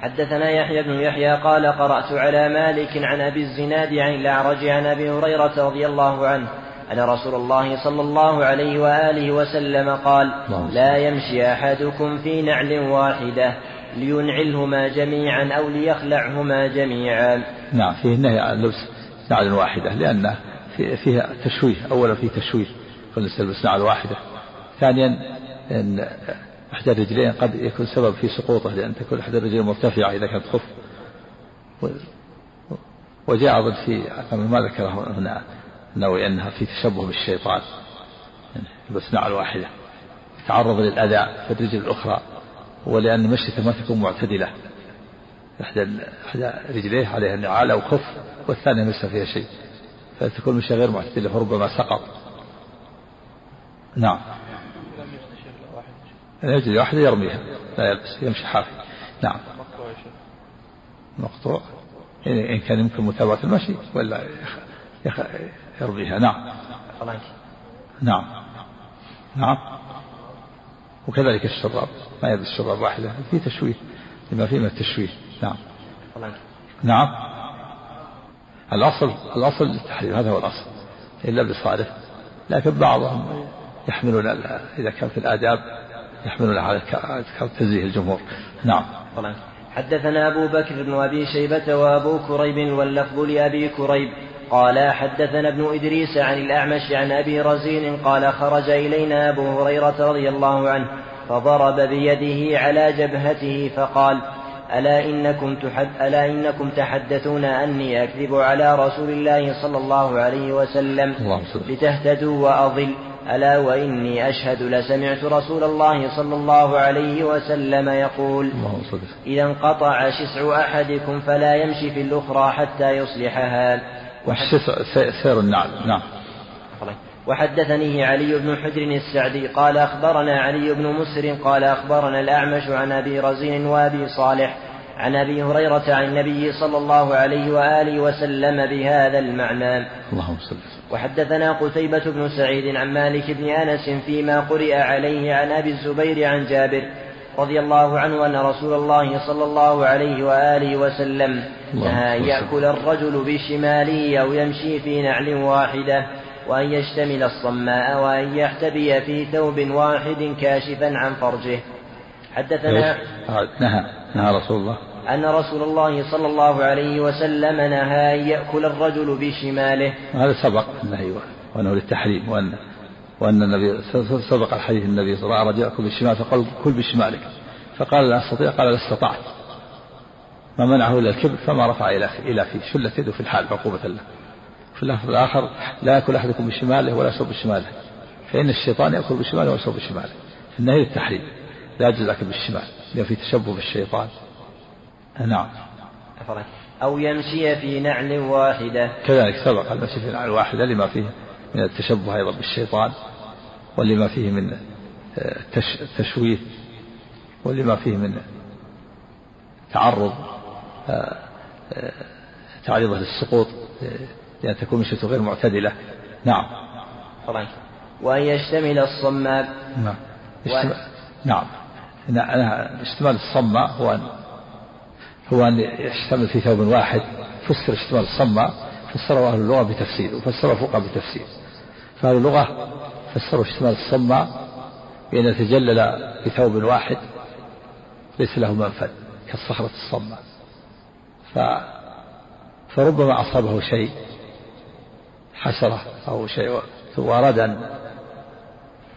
[SPEAKER 1] حدثنا يحيى بن يحيى قال قرأت على مالك عن أبي الزناد عن الأعرج عن أبي هريرة رضي الله عنه أن رسول الله صلى الله عليه وآله وسلم قال لا يمشي أحدكم في نعل واحدة لينعلهما جميعا أو ليخلعهما جميعا.
[SPEAKER 2] نعم فيه النهي عن لبس نعل واحدة لأن فيها تشويه أولا فيه تشويه كل يلبس نعل واحدة. ثانيا أن إحدى الرجلين قد يكون سبب في سقوطه لأن تكون إحدى الرجلين مرتفعة إذا كانت خف. وجاء أظن في ما ذكره هنا. نوي أنها في تشبه بالشيطان. بس نعل واحدة تعرض للأذى في الرجل الأخرى. ولأن مشيته ما تكون معتدلة. إحدى إحدى رجليه عليها النعال أو كف والثانية ليس فيها شيء. فتكون مشي غير معتدلة فربما سقط. نعم. يجري واحدة يرميها. لا يلبس يمشي حافي. نعم. مقطوع إن كان يمكن متابعة المشي ولا يرضيها. نعم. نعم. نعم. وكذلك الشراب. ما يلبس شراب واحدة. في تشويه. لما فيه من التشويه. نعم. نعم. الأصل الأصل للتحريم هذا هو الأصل. إلا بصالح. لكن بعضهم يحملون إذا كان في الآداب يحملون على تنزيه الجمهور. نعم.
[SPEAKER 1] حدثنا أبو بكر بن أبي شيبة وأبو كريب واللفظ لأبي كريب. قال حدثنا ابن إدريس عن الأعمش عن أبي رزين قال خرج إلينا أبو هريرة رضي الله عنه فضرب بيده على جبهته فقال ألا إنكم, تحد ألا إنكم تحدثون أني أكذب على رسول الله صلى الله عليه وسلم لتهتدوا وأضل ألا وإني أشهد لسمعت رسول الله صلى الله عليه وسلم يقول إذا انقطع شسع أحدكم فلا يمشي في الأخرى حتى يصلحها.
[SPEAKER 2] سير النعل. نعم.
[SPEAKER 1] وحدثنيه علي بن حجر السعدي قال أخبرنا علي بن مسر قال أخبرنا الأعمش عن أبي رزين وأبي صالح عن أبي هريرة عن النبي صلى الله عليه وآله وسلم بهذا المعنى.
[SPEAKER 2] اللهم صل
[SPEAKER 1] وحدثنا قتيبة بن سعيد عن مالك بن أنس فيما قرئ عليه عن أبي الزبير عن جابر رضي الله عنه أن رسول الله صلى الله عليه وآله وسلم أن يأكل الرجل بشماله أو يمشي في نعل واحدة وأن يشتمل الصماء وأن يحتبي في ثوب واحد كاشفا عن فرجه. حدثنا
[SPEAKER 2] نهى نهى رسول الله.
[SPEAKER 1] أن رسول الله صلى الله عليه وسلم نهى أن يأكل الرجل بشماله.
[SPEAKER 2] هذا سبق النهي وأنه للتحريم وأن وأن النبي سبق الحديث النبي صلى الله عليه وسلم رجل بالشمال فقال كل بشمالك. فقال لا أستطيع قال لا استطعت. ما منعه إلا الكبر فما رفع إلى إلى فيه شلت يده في الحال عقوبة له. في اللفظ الآخر لا يأكل أحدكم بشماله ولا يشرب بشماله فإن الشيطان يأكل بشماله ويشرب بشماله. النهي للتحريم لا يجوز الأكل بالشمال لأن في تشبه بالشيطان. نعم.
[SPEAKER 1] أو يمشي في نعل واحدة.
[SPEAKER 2] كذلك سبق المشي في نعل واحدة لما فيه من التشبه أيضا بالشيطان ولما فيه من التشويه ولما فيه من تعرض. آه، آه، تعريضه للسقوط لأن تكون مشيته غير معتدلة. نعم.
[SPEAKER 1] طبعا. وأن يشتمل الصماء
[SPEAKER 2] نعم. و... نعم. اشتمال الصماء هو أن هو أن يشتمل في ثوب واحد. فسر اشتمال الصماء فسره أهل اللغة بتفسير وفسره الفقهاء بتفسير. فأهل اللغة فسروا اشتمال الصماء بأن يتجلل بثوب واحد ليس له منفذ كالصخرة الصماء ف فربما أصابه شيء حشرة أو شيء أن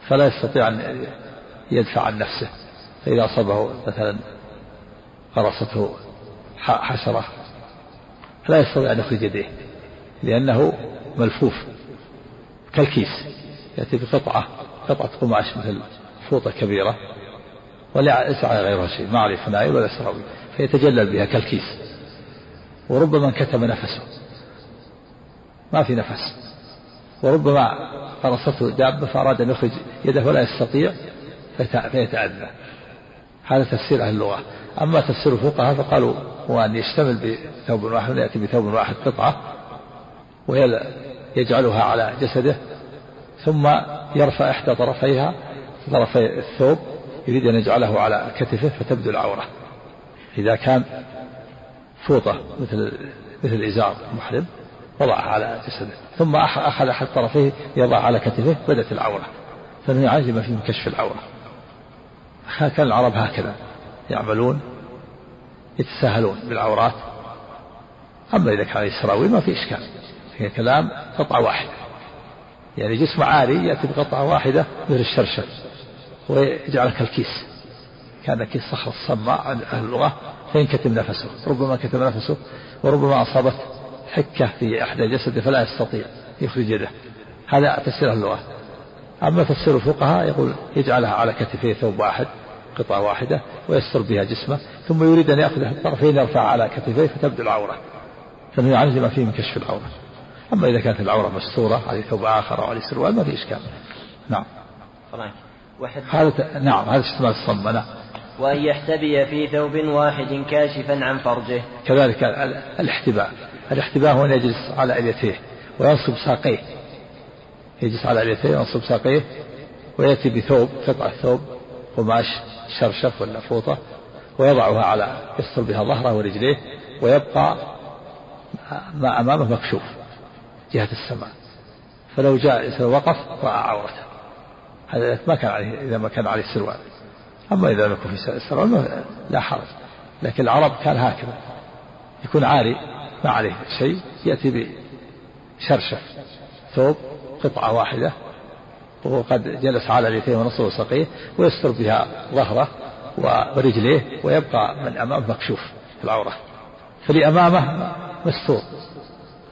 [SPEAKER 2] فلا يستطيع أن يدفع عن نفسه فإذا أصابه مثلا غرسته حشرة فلا يستطيع أن يخرج يديه لأنه ملفوف كالكيس يأتي بقطعة قطعة قماش مثل فوطة كبيرة وليس على غيرها شيء ما عليه فنائل ولا سراويل فيتجلل بها كالكيس. وربما انكتم نفسه. ما في نفس. وربما قرصته دابة فأراد أن يخرج يده ولا يستطيع فيتأذى. هذا تفسير أهل اللغة. أما تفسير الفقهاء فقالوا هو أن يشتمل بثوب واحد يأتي بثوب واحد قطعة ويجعلها على جسده ثم يرفع إحدى طرفيها طرفي الثوب يريد أن يجعله على كتفه فتبدو العورة. إذا كان فوطة مثل مثل إزار محرم وضعها على جسده ثم أخذ أحد طرفيه يضع على كتفه بدت العورة فمن عزم فيه كشف العورة. كان العرب هكذا يعملون يتساهلون بالعورات. أما إذا كان السراويل ما في إشكال هي كلام قطعة واحدة. يعني جسم عاري يأتي بقطعة واحدة مثل الشرشر ويجعل كالكيس كان كيس صخرة الصماء عند أهل اللغة. فينكتم نفسه ربما كتم نفسه وربما أصابت حكة في أحد جسده فلا يستطيع يخرج يده. هذا تفسير اللغة. أما تفسير الفقهاء يقول يجعلها على كتفيه ثوب واحد قطعة واحدة ويستر بها جسمه ثم يريد أن يأخذ الطرفين يرفع على كتفيه فتبدو العورة. فإنه يعالج ما فيه من كشف العورة. أما إذا كانت العورة مستورة على ثوب آخر أو على سروال ما في إشكال. نعم. هذا نعم هذا اشتمال الصمة نعم
[SPEAKER 1] وأن يحتبي في ثوب واحد كاشفا عن فرجه.
[SPEAKER 2] كذلك الاحتباء. الاحتباء هو أن يجلس على إليتيه وينصب ساقيه. يجلس على إليتيه وينصب ساقيه ويأتي بثوب قطعة ثوب قماش شرشف ولا فوطة ويضعها على يستر بها ظهره ورجليه ويبقى ما أمامه مكشوف جهة السماء. فلو جاء وقف رأى عورته. هذا ما كان عليه إذا ما كان عليه سروال أما إذا لم يكن في سروال لا حرج. لكن العرب كان هكذا. يكون عاري ما عليه شيء يأتي بشرشف ثوب قطعة واحدة وهو قد جلس على اليتين ونصه وسقيه ويستر بها ظهره ورجليه ويبقى من أمامه مكشوف العورة. فاللي أمامه مستور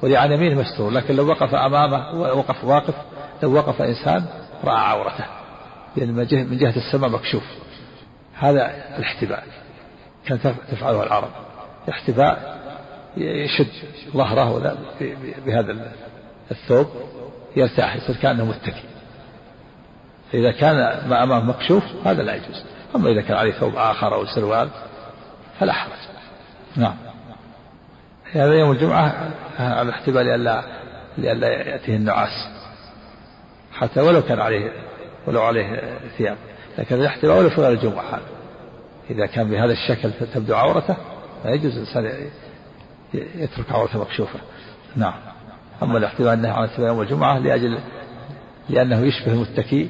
[SPEAKER 2] واللي عن يمينه مستور لكن لو وقف أمامه وقف واقف لو وقف إنسان رأى عورته. لأن من جهة السماء مكشوف. هذا الاحتباء كانت تفعله العرب. الاحتباء يشد ظهره بهذا الثوب يرتاح يصير كأنه متكي فإذا كان ما أمامه مكشوف هذا لا يجوز. أما إذا كان عليه ثوب آخر أو سروال فلا حرج. نعم. هذا يوم الجمعة على الاحتباء لئلا لئلا يأتيه النعاس. حتى ولو كان عليه ولو عليه ثياب. لكن الاحتباء ولو في غير الجمعة هذا إذا كان بهذا الشكل تبدو عورته لا يجوز الإنسان يترك عورته مكشوفة. نعم. أما الاحتمال أنه سبيل يوم الجمعة لأجل لأنه يشبه المتكي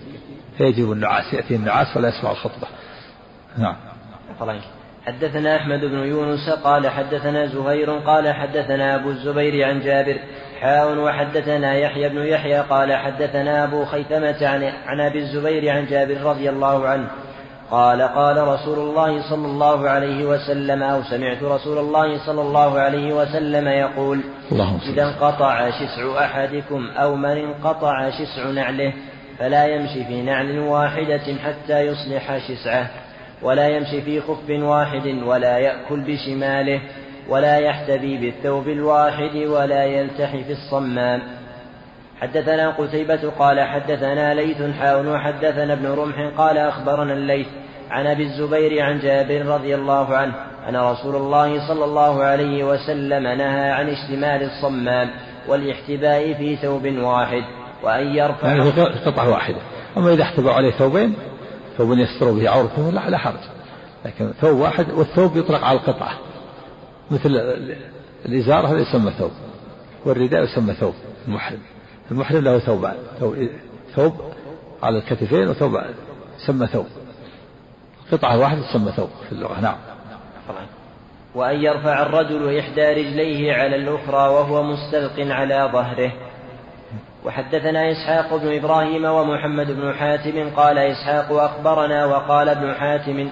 [SPEAKER 2] فيجب النعاس يأتي النعاس ولا يسمع الخطبة. نعم.
[SPEAKER 1] حدثنا أحمد بن يونس قال حدثنا زهير قال حدثنا أبو الزبير عن جابر حاء وحدثنا يحيى بن يحيى قال حدثنا أبو خيثمة عن, عن أبي الزبير عن جابر رضي الله عنه. قال قال رسول الله صلى الله عليه وسلم أو سمعت رسول الله صلى الله عليه وسلم يقول إذا انقطع شسع أحدكم أو من انقطع شسع نعله فلا يمشي في نعل واحدة حتى يصلح شسعه ولا يمشي في خف واحد ولا يأكل بشماله ولا يحتبي بالثوب الواحد ولا يلتحي في الصمام. حدثنا قتيبة قال حدثنا ليث حاون وحدثنا ابن رمح قال أخبرنا الليث عن أبي الزبير عن جابر رضي الله عنه أن رسول الله صلى الله عليه وسلم نهى عن اشتمال الصمام والاحتباء في ثوب واحد وأن يرفع
[SPEAKER 2] يعني قطعة واحدة. أما إذا احتبى عليه ثوبين ثوب يستر به عورته لا حرج. لكن ثوب واحد والثوب يطلق على القطعة. مثل الإزار هذا يسمى ثوب والرداء يسمى ثوب المحرم. المحرم له ثوبان ثوب على الكتفين وثوب يسمى ثوب. قطعة واحدة تسمى ثوب في اللغة نعم.
[SPEAKER 1] وأن يرفع الرجل إحدى رجليه على الأخرى وهو مستلق على ظهره. وحدثنا إسحاق بن إبراهيم ومحمد بن حاتم قال إسحاق أخبرنا وقال ابن حاتم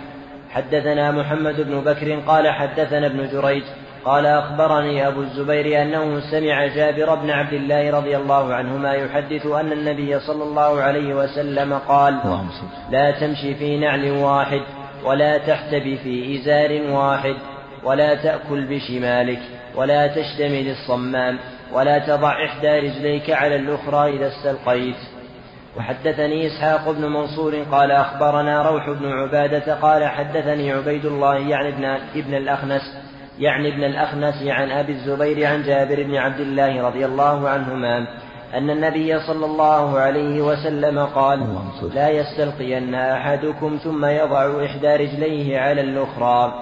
[SPEAKER 1] حدثنا محمد بن بكر قال حدثنا ابن جريج قال أخبرني أبو الزبير أنه سمع جابر بن عبد الله رضي الله عنهما يحدث أن النبي صلى الله عليه وسلم قال لا تمشي في نعل واحد ولا تحتبي في إزار واحد ولا تأكل بشمالك ولا تشتمل الصمام ولا تضع إحدى رجليك على الأخرى إذا استلقيت. وحدثني إسحاق بن منصور قال أخبرنا روح بن عبادة قال حدثني عبيد الله يعني ابن, ابن الأخنس يعني ابن الأخنس عن أبي الزبير عن جابر بن عبد الله رضي الله عنهما أن النبي صلى الله عليه وسلم قال لا يستلقين أحدكم ثم يضع إحدى رجليه على الأخرى.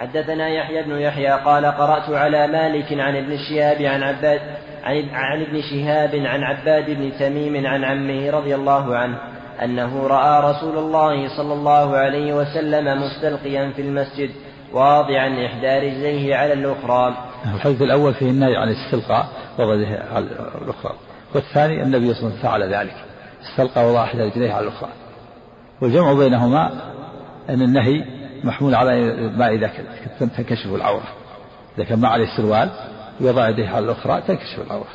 [SPEAKER 1] حدثنا يحيى بن يحيى قال قرأت على مالك عن ابن شهاب عن عباد عن, عن ابن شهاب عن عباد بن تميم عن عمه رضي الله عنه أنه رأى رسول الله صلى الله عليه وسلم مستلقيا في المسجد واضعا إحدى رجليه على الأخرى.
[SPEAKER 2] الحديث الأول فيه النهي عن الاستلقاء وضعه على الأخرى والثاني النبي صلى الله عليه وسلم فعل ذلك استلقى وضع إحدى رجليه على الأخرى. والجمع بينهما أن النهي محمول على ما إذا تنكشف العورة إذا كان ما عليه سروال يضع يديه على الأخرى تنكشف العورة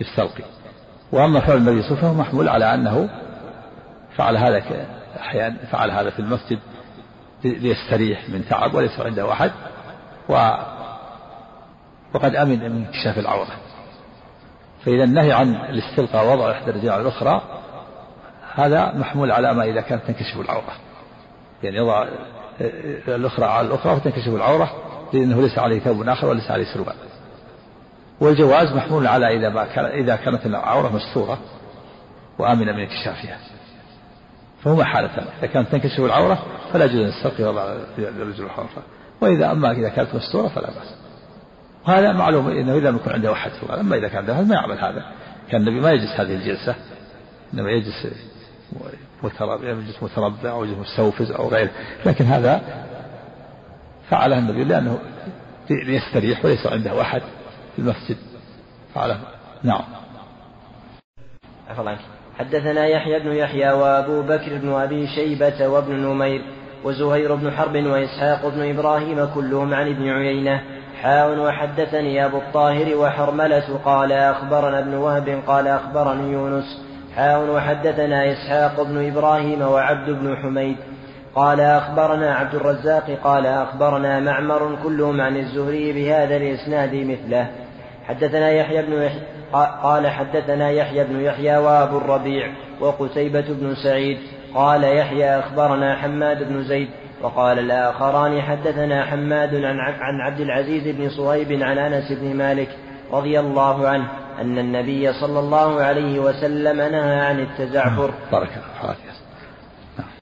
[SPEAKER 2] يستلقي. وأما فعل النبي صلى الله عليه وسلم محمول على أنه فعل هذا أحيانا فعل هذا في المسجد ليستريح من تعب وليس عنده أحد. و وقد أمن من انكشاف العورة. فإذا النهي عن الاستلقاء وضع إحدى الرجال على الأخرى هذا محمول على ما إذا كانت تنكشف العورة. يعني يضع الأخرى على الأخرى فتنكشف العورة لأنه ليس عليه ثوب آخر وليس عليه سروال والجواز محمول على إذا ما كان إذا كانت العورة مستورة وآمنة من انكشافها فهما حالتان إذا كانت تنكشف العورة فلا يجوز أن يستلقي وضع الرجل الحرة. وإذا أما إذا كانت مستورة فلا بأس. وهذا معلوم إنه إذا لم يكن عنده أحد أما إذا كان عنده ما يعمل هذا. كان النبي ما يجلس هذه الجلسة. إنما يجلس يجلس متربع أو يجلس مستوفز أو غيره. لكن هذا فعله النبي لأنه ليستريح وليس عنده أحد. في المسجد. فعله نعم.
[SPEAKER 1] عفوا عنك حدثنا يحيى بن يحيى وأبو بكر بن أبي شيبة وابن نمير وزهير بن حرب وإسحاق بن إبراهيم كلهم عن ابن عيينة. حاء وحدثني أبو الطاهر وحرملة قال أخبرنا ابن وهب قال أخبرني يونس. حاء وحدثنا إسحاق بن إبراهيم وعبد بن حميد. قال أخبرنا عبد الرزاق قال أخبرنا معمر كلهم عن الزهري بهذا الإسناد مثله. حدثنا يحيى بن يحيى قال حدثنا يحيى بن يحيى وأبو الربيع وقتيبة بن سعيد قال يحيى أخبرنا حماد بن زيد وقال الآخران حدثنا حماد عن عبد العزيز بن صهيب عن أنس بن مالك رضي الله عنه أن النبي صلى الله عليه وسلم نهى عن التزعفر.
[SPEAKER 2] الله